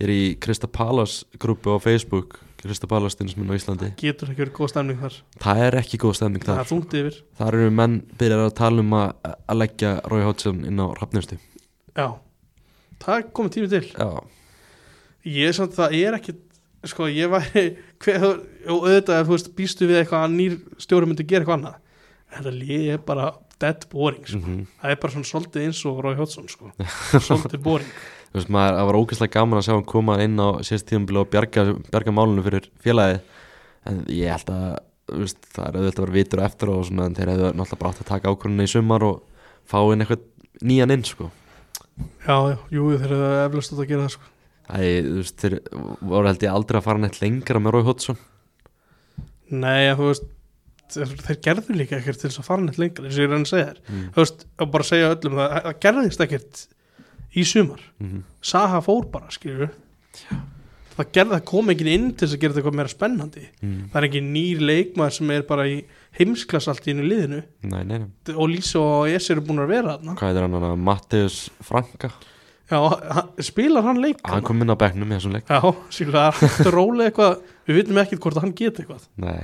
Speaker 2: Ég er í Krista Palas grúpu á Facebook Krista Palas stundisminn á Íslandi.
Speaker 1: Getur ekki verið góð stemning þar.
Speaker 2: Það er ekki góð stemning
Speaker 1: það
Speaker 2: þar.
Speaker 1: er þungt yfir.
Speaker 2: Þar eru menn byrjar að tala um að, að leggja Rói Hótsson inn á Hrafnistu.
Speaker 1: Já, það er komið tími til.
Speaker 2: Já,
Speaker 1: ég er samt það er ekki sko ég væri hver, og auðvitað þú veist býstu við eitthvað að nýr stjóri myndi gera eitthvað annað? En þetta lið er bara dead boring sko.
Speaker 2: mhm.
Speaker 1: Það er bara svona svolítið eins og Rói Hótsson sko. svolítið boring
Speaker 2: veist maður, það var ógeðslega gaman að sjá hann koma inn á tíðanbili og bjarga, bjarga málunum fyrir félagið en ég held að veist, það er auðvitað að vera vitur eftir og svona en þeir hefðu náttúrulega bara átt að taka ákvörðinu í sumar og fá inn eitthvað nýjan inn sko
Speaker 1: já, já, jú, þeir eru eflust að gera það sko.
Speaker 2: Æ, þú veist, þeir voru held ég aldrei að fara neitt lengra með Rói Hótsson
Speaker 1: nei, en þú veist þeir, gerðu líka ekkert til þess að fara neitt lengra eins og ég er að segja þér
Speaker 2: mm.
Speaker 1: þú veist, og bara segja öllum það, það gerðist ekkert í sumar.
Speaker 2: Mm
Speaker 1: Saha fór bara, skilur það, það kom ekki inn til þess að gera þetta eitthvað meira spennandi.
Speaker 2: Mm.
Speaker 1: það er ekki nýr leikmaður sem er bara í heimsklass allt í einu liðinu.
Speaker 2: Nei, nei, nei,
Speaker 1: og Lísa og Ess eru búin að vera þarna.
Speaker 2: Hvað er hann hann Matteus Franka?
Speaker 1: Já, spilar hann leik
Speaker 2: hann kom inn á bekknum í þessum leik.
Speaker 1: Já, er að eitthvað. Við vitum ekkert hvort að hann geti eitthvað.
Speaker 2: Nei,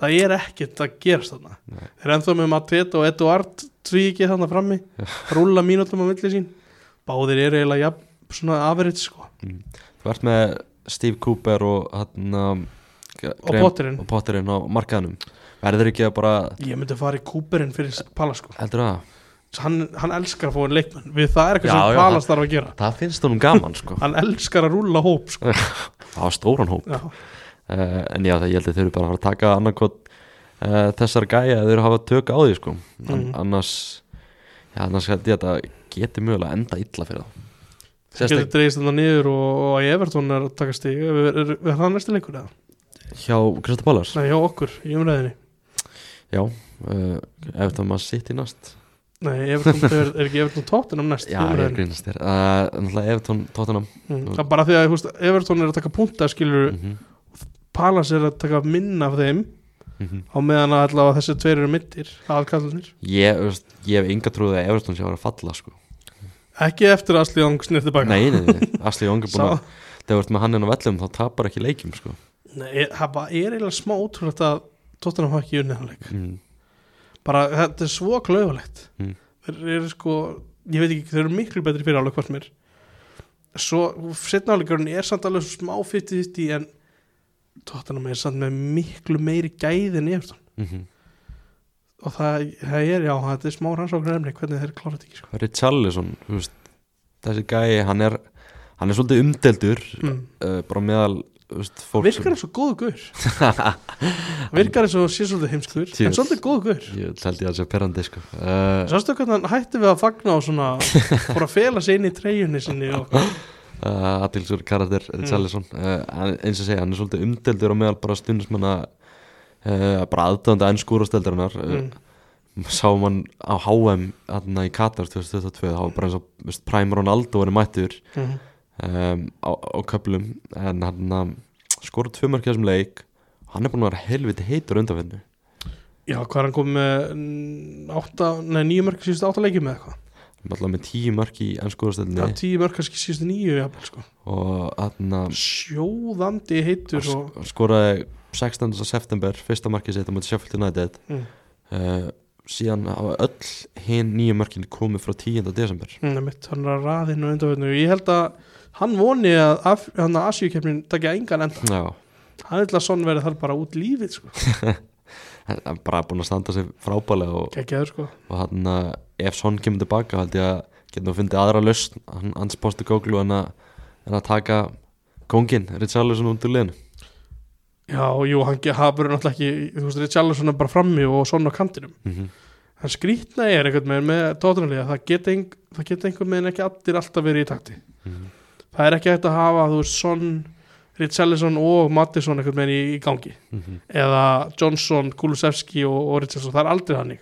Speaker 1: það er ekkert að gerast þarna. Þeir eru ennþá með Mateta og Eduard tvíkið þarna frammi. Rúla mínútum á milli sín báðir eru eiginlega jafn, svona average sko.
Speaker 2: þú ert með Steve Cooper og hann um,
Speaker 1: og Potterinn.
Speaker 2: á markaðanum verður ekki að bara
Speaker 1: ég myndi fara í Cooperinn fyrir Pala sko.
Speaker 2: heldur það?
Speaker 1: Hann, hann elskar að fá einn leikmenn við það er eitthvað
Speaker 2: Já,
Speaker 1: sem
Speaker 2: já,
Speaker 1: Palas þarf að gera.
Speaker 2: það finnst honum gaman sko.
Speaker 1: Hann elskar að rúla hóp sko.
Speaker 2: það var stóran hóp.
Speaker 1: Já,
Speaker 2: uh, en já ég held að þau eru bara að að taka annarkot uh, þessar gæja að þau eru að hafa tök á því sko. An
Speaker 1: Mhm.
Speaker 2: annars já annars held ég að það geti mögulega enda illa fyrir þá.
Speaker 1: Getur
Speaker 2: Sérstak
Speaker 1: dreigist þetta niður og, og Everton er að taka stig. Er, er, er, er það næsti leikur eða?
Speaker 2: hjá Krista Pálas
Speaker 1: Nei, hjá okkur í umræðinni
Speaker 2: já uh, ef það maður sitt í næst.
Speaker 1: Nei, Everton er, er ekki Everton tóttunum næst
Speaker 2: já ég
Speaker 1: umræðinni
Speaker 2: grínast þér. Uh, náttúrulega Evertón Tottenham.
Speaker 1: Mm. það er bara því að þú veist, Everton er að taka punta skilur
Speaker 2: mm
Speaker 1: Palas er að taka minna af þeim
Speaker 2: -hmm.
Speaker 1: á meðan að allavega þessi tveir eru mittir aðkallanir
Speaker 2: ég, ég hef enga trúið að Evertón sé að vera að falla sko
Speaker 1: ekki eftir að Asli Young snýr tilbaka
Speaker 2: nei, nei, nei, Asli Jóngi búin
Speaker 1: Sá,
Speaker 2: að þegar þú ert með hann inn á vellum þá tapar ekki leikjum sko.
Speaker 1: Nei, það er eiginlega smá ótrúlegt að tóttunum hafa ekki unnið hann leik.
Speaker 2: Mm.
Speaker 1: bara þetta er svo klaufalegt.
Speaker 2: Mm.
Speaker 1: þeir eru sko ég veit ekki, þeir eru miklu betri fyrir álega hvort mér. Svo setna áleikurinn er samt alveg smá 50-50 en tóttunum er samt með miklu meiri gæði en Everton.
Speaker 2: Mm -hmm.
Speaker 1: Og það, það er, já, þetta er smá rannsóknar emni hvernig þeir klára þetta ekki sko.
Speaker 2: Richarlison þú veist, þessi gæi hann er, hann er svolítið umdeldur
Speaker 1: mm.
Speaker 2: uh, bara meðal veist,
Speaker 1: virkar eins og góðu gaur virkar eins og sé svolítið heimskur en svolítið góðu gaur
Speaker 2: ég held ég að það sé perandi sko. uh,
Speaker 1: sástu hvernig hann hætti við að fagna og svona fór að fela sig inn í treyjunni sinni og
Speaker 2: uh, aðtilsur karakter Richarlison hann- eins og segja, hann er svolítið umdeldur og meðal bara stundismanna bara aðdönda enn skúrasteldarinnar uh,
Speaker 1: mm.
Speaker 2: sáum hann á HM þarna í Katar 2022 þá var bara eins og Prime Ronaldo var mættur
Speaker 1: Mm.
Speaker 2: um, á, á köplum en hann skorur tvö mörk í þessum leik hann er búin að vera helviti heitur undanfinnu
Speaker 1: já, hvað er hann komið með mm, átta, nei, nýju mörg síðustu átta leikið með eitthvað
Speaker 2: alltaf með tíu mörk í
Speaker 1: já,
Speaker 2: ennskúrastelni
Speaker 1: tíu mörg kannski síðustu nýju jafnvel, sko.
Speaker 2: og hann
Speaker 1: sjóðandi heitur og,
Speaker 2: skoraði 16. september fyrsta markið sitt á mjög Sheffield United
Speaker 1: mm.
Speaker 2: uh, síðan hafa öll hinn nýju mörkin komið frá 10. desember
Speaker 1: Mm, mitt, hann er að raðinu og undanverðinu ég held að hann voni að af, hann að Asíukeppnin takja engan enda
Speaker 2: já,
Speaker 1: hann vil að sonn verði þar bara út lífið sko.
Speaker 2: hann er bara búin að standa sig frábælega og,
Speaker 1: geggjaður sko
Speaker 2: og hann uh, ef Son kemur tilbaka held ég að geta nú fundið aðra lausn hann hans posti góklu en að, en að taka kongin, Richarlison úr liðinu
Speaker 1: já, jú, hann hafur náttúrulega ekki þú veist, Richarlison er bara frammi og sonn á kantinum.
Speaker 2: Mm -hmm.
Speaker 1: hann skrýtna er einhvern veginn með tóttunarlega það geta, ein, einhvern veginn ekki allir alltaf verið í takti. Það er ekki hægt að hafa þú veist, sonn Richarlison og Mattisson einhvern veginn í, í gangi. Eða Johnson, Kulusevski og, og Richardson, það er aldrei hannig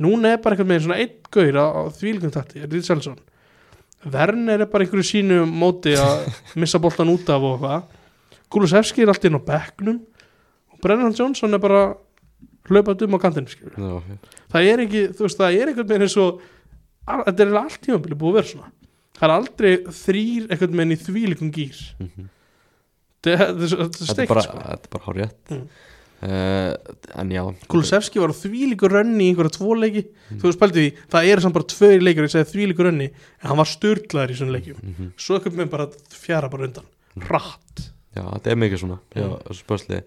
Speaker 1: núna er bara einhvern veginn svona einn gaur á, þvílíkum takti, Ríðselsson Werner er bara einhverju sínu móti að missa boltan út af og eitthvað Kulusevski er allt inn á bekknum og Brennan Johnson er bara hlaupað um á kantinu skilur.
Speaker 2: Já,
Speaker 1: það er ekki, þú veist, það er einhvern veginn eins og þetta er eiginlega allt tímabili búið að vera svona það er aldrei þrýr einhvern veginn í þvílíkum gýr þetta er- þetta er er
Speaker 2: er
Speaker 1: steikt
Speaker 2: bara,
Speaker 1: sko.
Speaker 2: þetta er bara hár rétt
Speaker 1: Mm.
Speaker 2: en já
Speaker 1: Kulusevski var á þvílíku rönni í einhverja tvo leiki
Speaker 2: Mm.
Speaker 1: þú veist, pælti því, það eru samt bara tvöri leikir ég segi þvílíku rönni, en hann var styrlaður í svona leikjum,
Speaker 2: Mhm.
Speaker 1: svo einhvern veginn bara fjara bara undan, hratt
Speaker 2: Já, þetta er mikið svona já,
Speaker 1: Mm.
Speaker 2: spörsli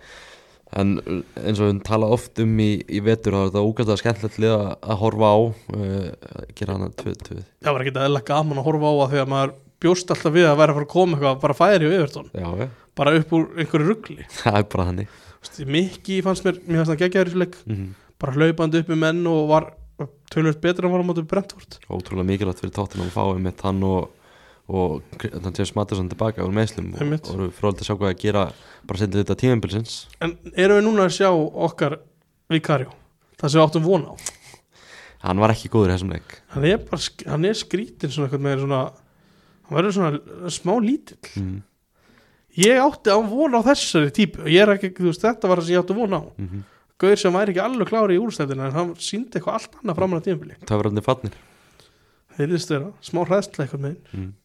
Speaker 2: En uh, eins og við tala oft um í, í vetur þá er þetta ógæslega skemmtilegt lið að, að horfa á uh, gera hana tvö, tvö.
Speaker 1: Það var ekki eðla gaman að horfa á það þegar maður bjóst alltaf við að vera að fara að koma eitthvað bara færi og
Speaker 2: Já, já,
Speaker 1: bara upp úr einhverju ruggli
Speaker 2: það er bara þannig.
Speaker 1: Mikki fannst mér, mér fannst það geggjaður í þessu leik.
Speaker 2: Mm
Speaker 1: bara hlaupandi upp með menn og var tölvöld betur en var á móti Brentford.
Speaker 2: Ótrúlega mikilvægt fyrir tóttina að fá einmitt hann og og James Mattisson tilbaka úr meðslum og, eru fróðilegt að sjá hvað að gera bara setja þetta tímambilsins
Speaker 1: en erum við núna að sjá okkar vikarjó, það sem við áttum von á.
Speaker 2: Hann var ekki góður í þessum leik.
Speaker 1: Hann er bara, sk- hann er skrítin svona eitthvað með svona hann verður svona smá lítill.
Speaker 2: Mm
Speaker 1: ég átti á von á þessari típu. Ég er ekki, þú veist, þetta var það sem ég átti von á.
Speaker 2: -hmm.
Speaker 1: Gauður sem væri ekki alveg klári í úrstæðina en hann síndi eitthvað allt annað framan á? Tímabili
Speaker 2: Töfrarnir fannir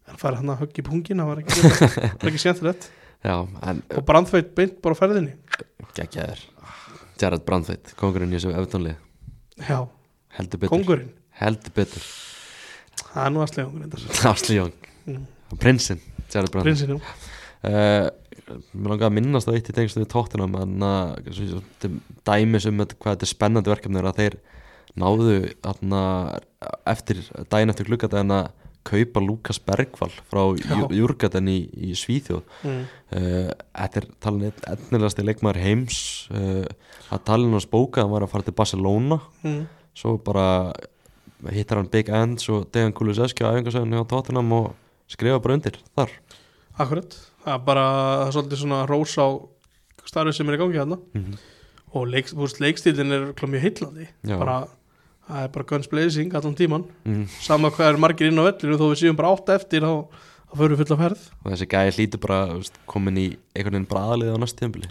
Speaker 1: en farið hann að höggi pungin, það var ekki, það ekki skemmtilegt.
Speaker 2: Já, en
Speaker 1: og brandfeit beint bara ferðinni.
Speaker 2: Geggjaður. Jared Brandveit, kongurinn í þessu eftonlið
Speaker 1: já,
Speaker 2: heldur betur.
Speaker 1: kongurinn,
Speaker 2: heldur betur.
Speaker 1: Það er nú að slega ungur
Speaker 2: Asli Young,
Speaker 1: Mm.
Speaker 2: prinsinn Jared Brandveit
Speaker 1: prinsinu,
Speaker 2: uh, Mér langar að minnast á eitt í tengstu við tóttunum en að dæmis um hvað þetta er spennandi verkefni er að þeir náðu atna, eftir daginn eftir gluggadaginn að kaupa Lukas Bergvall frá
Speaker 1: Já.
Speaker 2: Júrgaden í, í Svíþjóð
Speaker 1: mm.
Speaker 2: uh, Þetta er talin einn etnilegasti leikmaður heims uh, að talin hans bóka hann var að fara til Barcelona
Speaker 1: Mm.
Speaker 2: svo bara hittar hann Big Ends og Dejan Kulusevski á æfingarsöðunni á tóttunum og skrifa bara undir þar
Speaker 1: akkurat það er bara er svolítið svona rós á starfið sem er í gangi hérna
Speaker 2: mm -hmm.
Speaker 1: og leik, leikstílinn er klá mjög heillandi
Speaker 2: Já.
Speaker 1: bara, það er bara guns blazing allan tíman,
Speaker 2: mm.
Speaker 1: sama hvað er margir inn á vellinu þó við séum bara átta eftir þá, þá förum við fulla ferð.
Speaker 2: Og þessi gæði hlýtur bara veist, komin í einhvern veginn bara aðlið á næst tíðanbili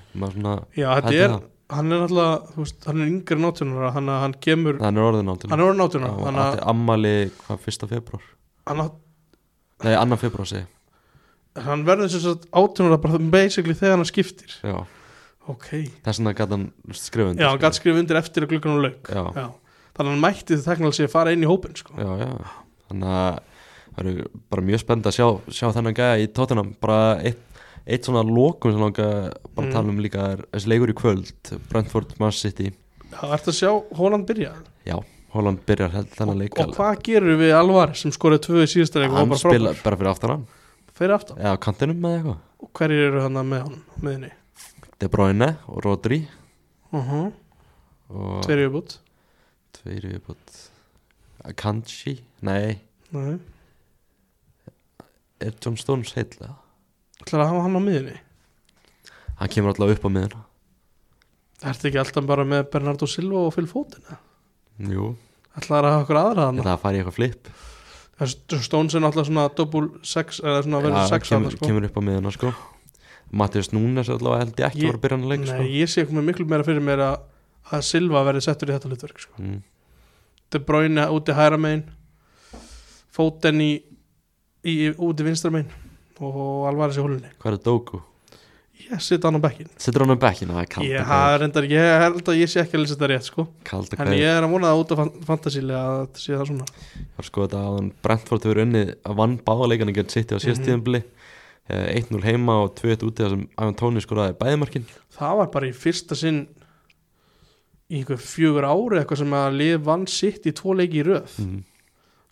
Speaker 1: já, þetta
Speaker 2: er
Speaker 1: hann er alltaf veist, hann er yngri nátjónara hann, hann kemur,
Speaker 2: hann er orðin áttil
Speaker 1: hann er
Speaker 2: átti ammali hvað fyrsta februar
Speaker 1: hann,
Speaker 2: nei annan februar segi
Speaker 1: hann verður sem sagt átjónara bara basically þegar hann skiptir.
Speaker 2: Já.
Speaker 1: Ok,
Speaker 2: þess vegna gæti hann skrifa undir
Speaker 1: já, hann gæti skrifa undir eftir að klukkan og lauk.
Speaker 2: Já,
Speaker 1: já. Þannig að hann mætti teknilega sé að fara inn í hópin sko.
Speaker 2: já, já. Þannig að það eru bara mjög spennt að sjá, sjá þennan gæði í tóttunum bara eitt, eitt svona lokum sem langa bara
Speaker 1: Mm.
Speaker 2: tala um líka er þessi leikur í kvöld Brentford Man City.
Speaker 1: Það ert að sjá Hóland byrja?
Speaker 2: Já Holland byrjar held þennan leik
Speaker 1: og hvað gerur við Alvar sem skorið tvö í síðasta leik og var
Speaker 2: hann spila bara fyrir aftan hann.
Speaker 1: Fyrir aftan?
Speaker 2: Eða á kantinum með eitthvað.
Speaker 1: Og hverjir eru hann með hann með henni?
Speaker 2: De Bruyne og Rodri.
Speaker 1: Uh -huh.
Speaker 2: og
Speaker 1: tveir yfirbútt
Speaker 2: tveir viðbútt Kanchi, nei
Speaker 1: Nei.
Speaker 2: er John Stones heitlega
Speaker 1: ætlar að hafa hann á miðinni
Speaker 2: hann kemur alltaf upp á miðuna
Speaker 1: ertu ekki alltaf bara með Bernardo Silva og Phil Foden
Speaker 2: jú,
Speaker 1: ætlar að hafa okkur aðra
Speaker 2: ég
Speaker 1: hann
Speaker 2: að fara í eitthvað flip
Speaker 1: Stones er náttúrulega svona double sex eða svona verður
Speaker 2: Já,
Speaker 1: sex
Speaker 2: kemur,
Speaker 1: aðra sko.
Speaker 2: kemur upp á miðuna sko Mattias Núnes allavega held ég ekki
Speaker 1: Ég-
Speaker 2: var að byrja hann að leik
Speaker 1: Nei,
Speaker 2: sko.
Speaker 1: ég sé eitthvað miklu meira fyrir mér að, að Silva verði settur í þetta hlutverk sko.
Speaker 2: mm.
Speaker 1: De Bruyne úti hæra megin Foden í, í úti vinstra megin og Alvarez í hólunni
Speaker 2: hvað er Doku?
Speaker 1: ég sitt hann á bekkin
Speaker 2: Sittur hann á? Það er kallt
Speaker 1: ég, reyndar, ég held að ég sé ekki að lýsa þetta rétt sko. En ég er að vona það út af fan- fantasíli að þetta sé það svona
Speaker 2: Ég var sko þetta að Brentford hefur unnið að vann báðaleikana gegn City á síðast
Speaker 1: Mhm.
Speaker 2: tíðanbili 1-0 heima og 2-1 úti þar sem Ivan Tóni skoraði bæðimarkin
Speaker 1: það var bara í fyrsta sinn í einhver fjögur ári eitthvað sem að lið vann sitt í tvo leiki í röð.
Speaker 2: Mm.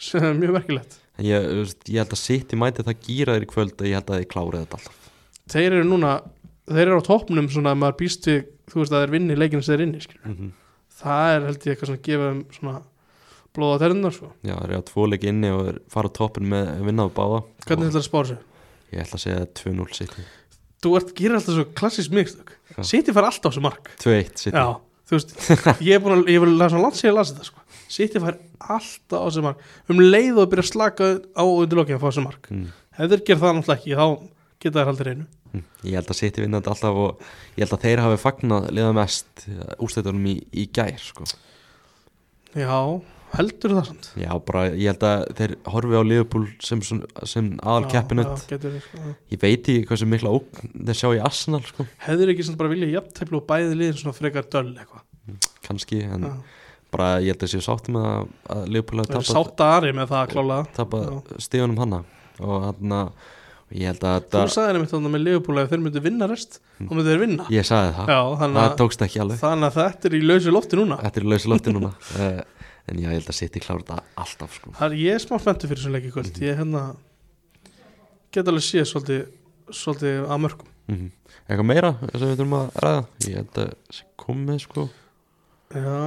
Speaker 1: sem er mjög merkilegt.
Speaker 2: En ég, ég held að City mæti það gýra þér í kvöld að ég held að þið klárið þetta alltaf.
Speaker 1: Þeir eru núna, þeir eru á toppnum svona að maður býst við, þú veist að þeir vinni leikinu sem þeir inni, skilur.
Speaker 2: mm
Speaker 1: það er held ég eitthvað sem gefa þeim svona blóða ternar sko.
Speaker 2: Já, það er að tvo leiki inni og þeir fara á toppin með vinnaðu báða.
Speaker 1: Hvernig
Speaker 2: Og
Speaker 1: þetta er að spára sig
Speaker 2: Ég ætla að segja 2-0 City.
Speaker 1: Þú ert, gerir alltaf svo klassísk mixtök. City fara alltaf á þessu mark.
Speaker 2: 2-1 City.
Speaker 1: Já, þú veist, ég er búin að ég vil laða svona sér að lasa þetta sko. City fær alltaf á þessi mark um leið og byrja að slaka á undir lokin að fá þessi mark
Speaker 2: mm.
Speaker 1: ef þeir gera það náttúrulega ekki, þá geta þær haldið reynu
Speaker 2: Mm. Ég held að City vinnandi alltaf og ég held að þeir hafi fagnað liða mest úrstættunum í, í gær sko.
Speaker 1: Já, heldur það samt?
Speaker 2: Já, bara ég held að þeir horfi á Liverpool sem, sem aðal keppinut
Speaker 1: sko.
Speaker 2: Ég veit ekki hversu mikla ógn þeir sjá í Arsenal sko.
Speaker 1: Hefur ekki bara viljað jafnteflu og bæði liðin svona frekar döll eitthvað?
Speaker 2: Kannski en
Speaker 1: Já.
Speaker 2: bara ég held að séu sáttum að, að Liverpool hafi
Speaker 1: Það er
Speaker 2: tapað
Speaker 1: sáttari með það að klála.
Speaker 2: Tapað stíðunum hanna og hann að ég held að
Speaker 1: Þú sagði þannig með Leopold að þeir myndu vinna rest þá myndu þeir vinna.
Speaker 2: Ég sagði það,
Speaker 1: Já,
Speaker 2: það
Speaker 1: að,
Speaker 2: tókst ekki alveg.
Speaker 1: þannig að þetta er í lausu lofti núna.
Speaker 2: Þetta er í lausu lofti núna. Eh, en já, ég held að City klára þetta alltaf sko.
Speaker 1: Það er ég er smá spenntu fyrir þessum leik í kvöld. Ég hérna get alveg séð svolítið, svolítið að mörgum
Speaker 2: mm eitthvað meira sem við þurfum að ræða? Ég held að sé komið sko.
Speaker 1: Já,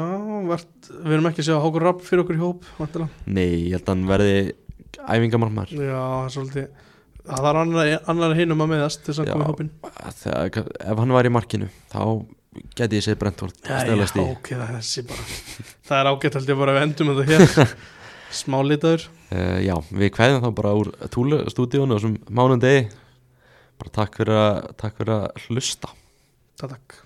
Speaker 1: vart, við erum ekki að sjá Hákur Rapp fyrir okkur í hóp vantilega.
Speaker 2: nei, ég held að hann verði æfingamarmar
Speaker 1: Já, það er svolítið Það þarf annar, annar hinum að meðast þess að koma í hópin
Speaker 2: ef hann var í markinu þá geti ég segið Brentford stelast í.
Speaker 1: ok, það er Það er ágætt held ég bara að við endum þetta hér. Smá litaður
Speaker 2: Uh, já, við kveðum þá bara úr Túlu stúdíónu og sem mánundegi bara takk fyrir að, takk fyrir að hlusta.
Speaker 1: Takk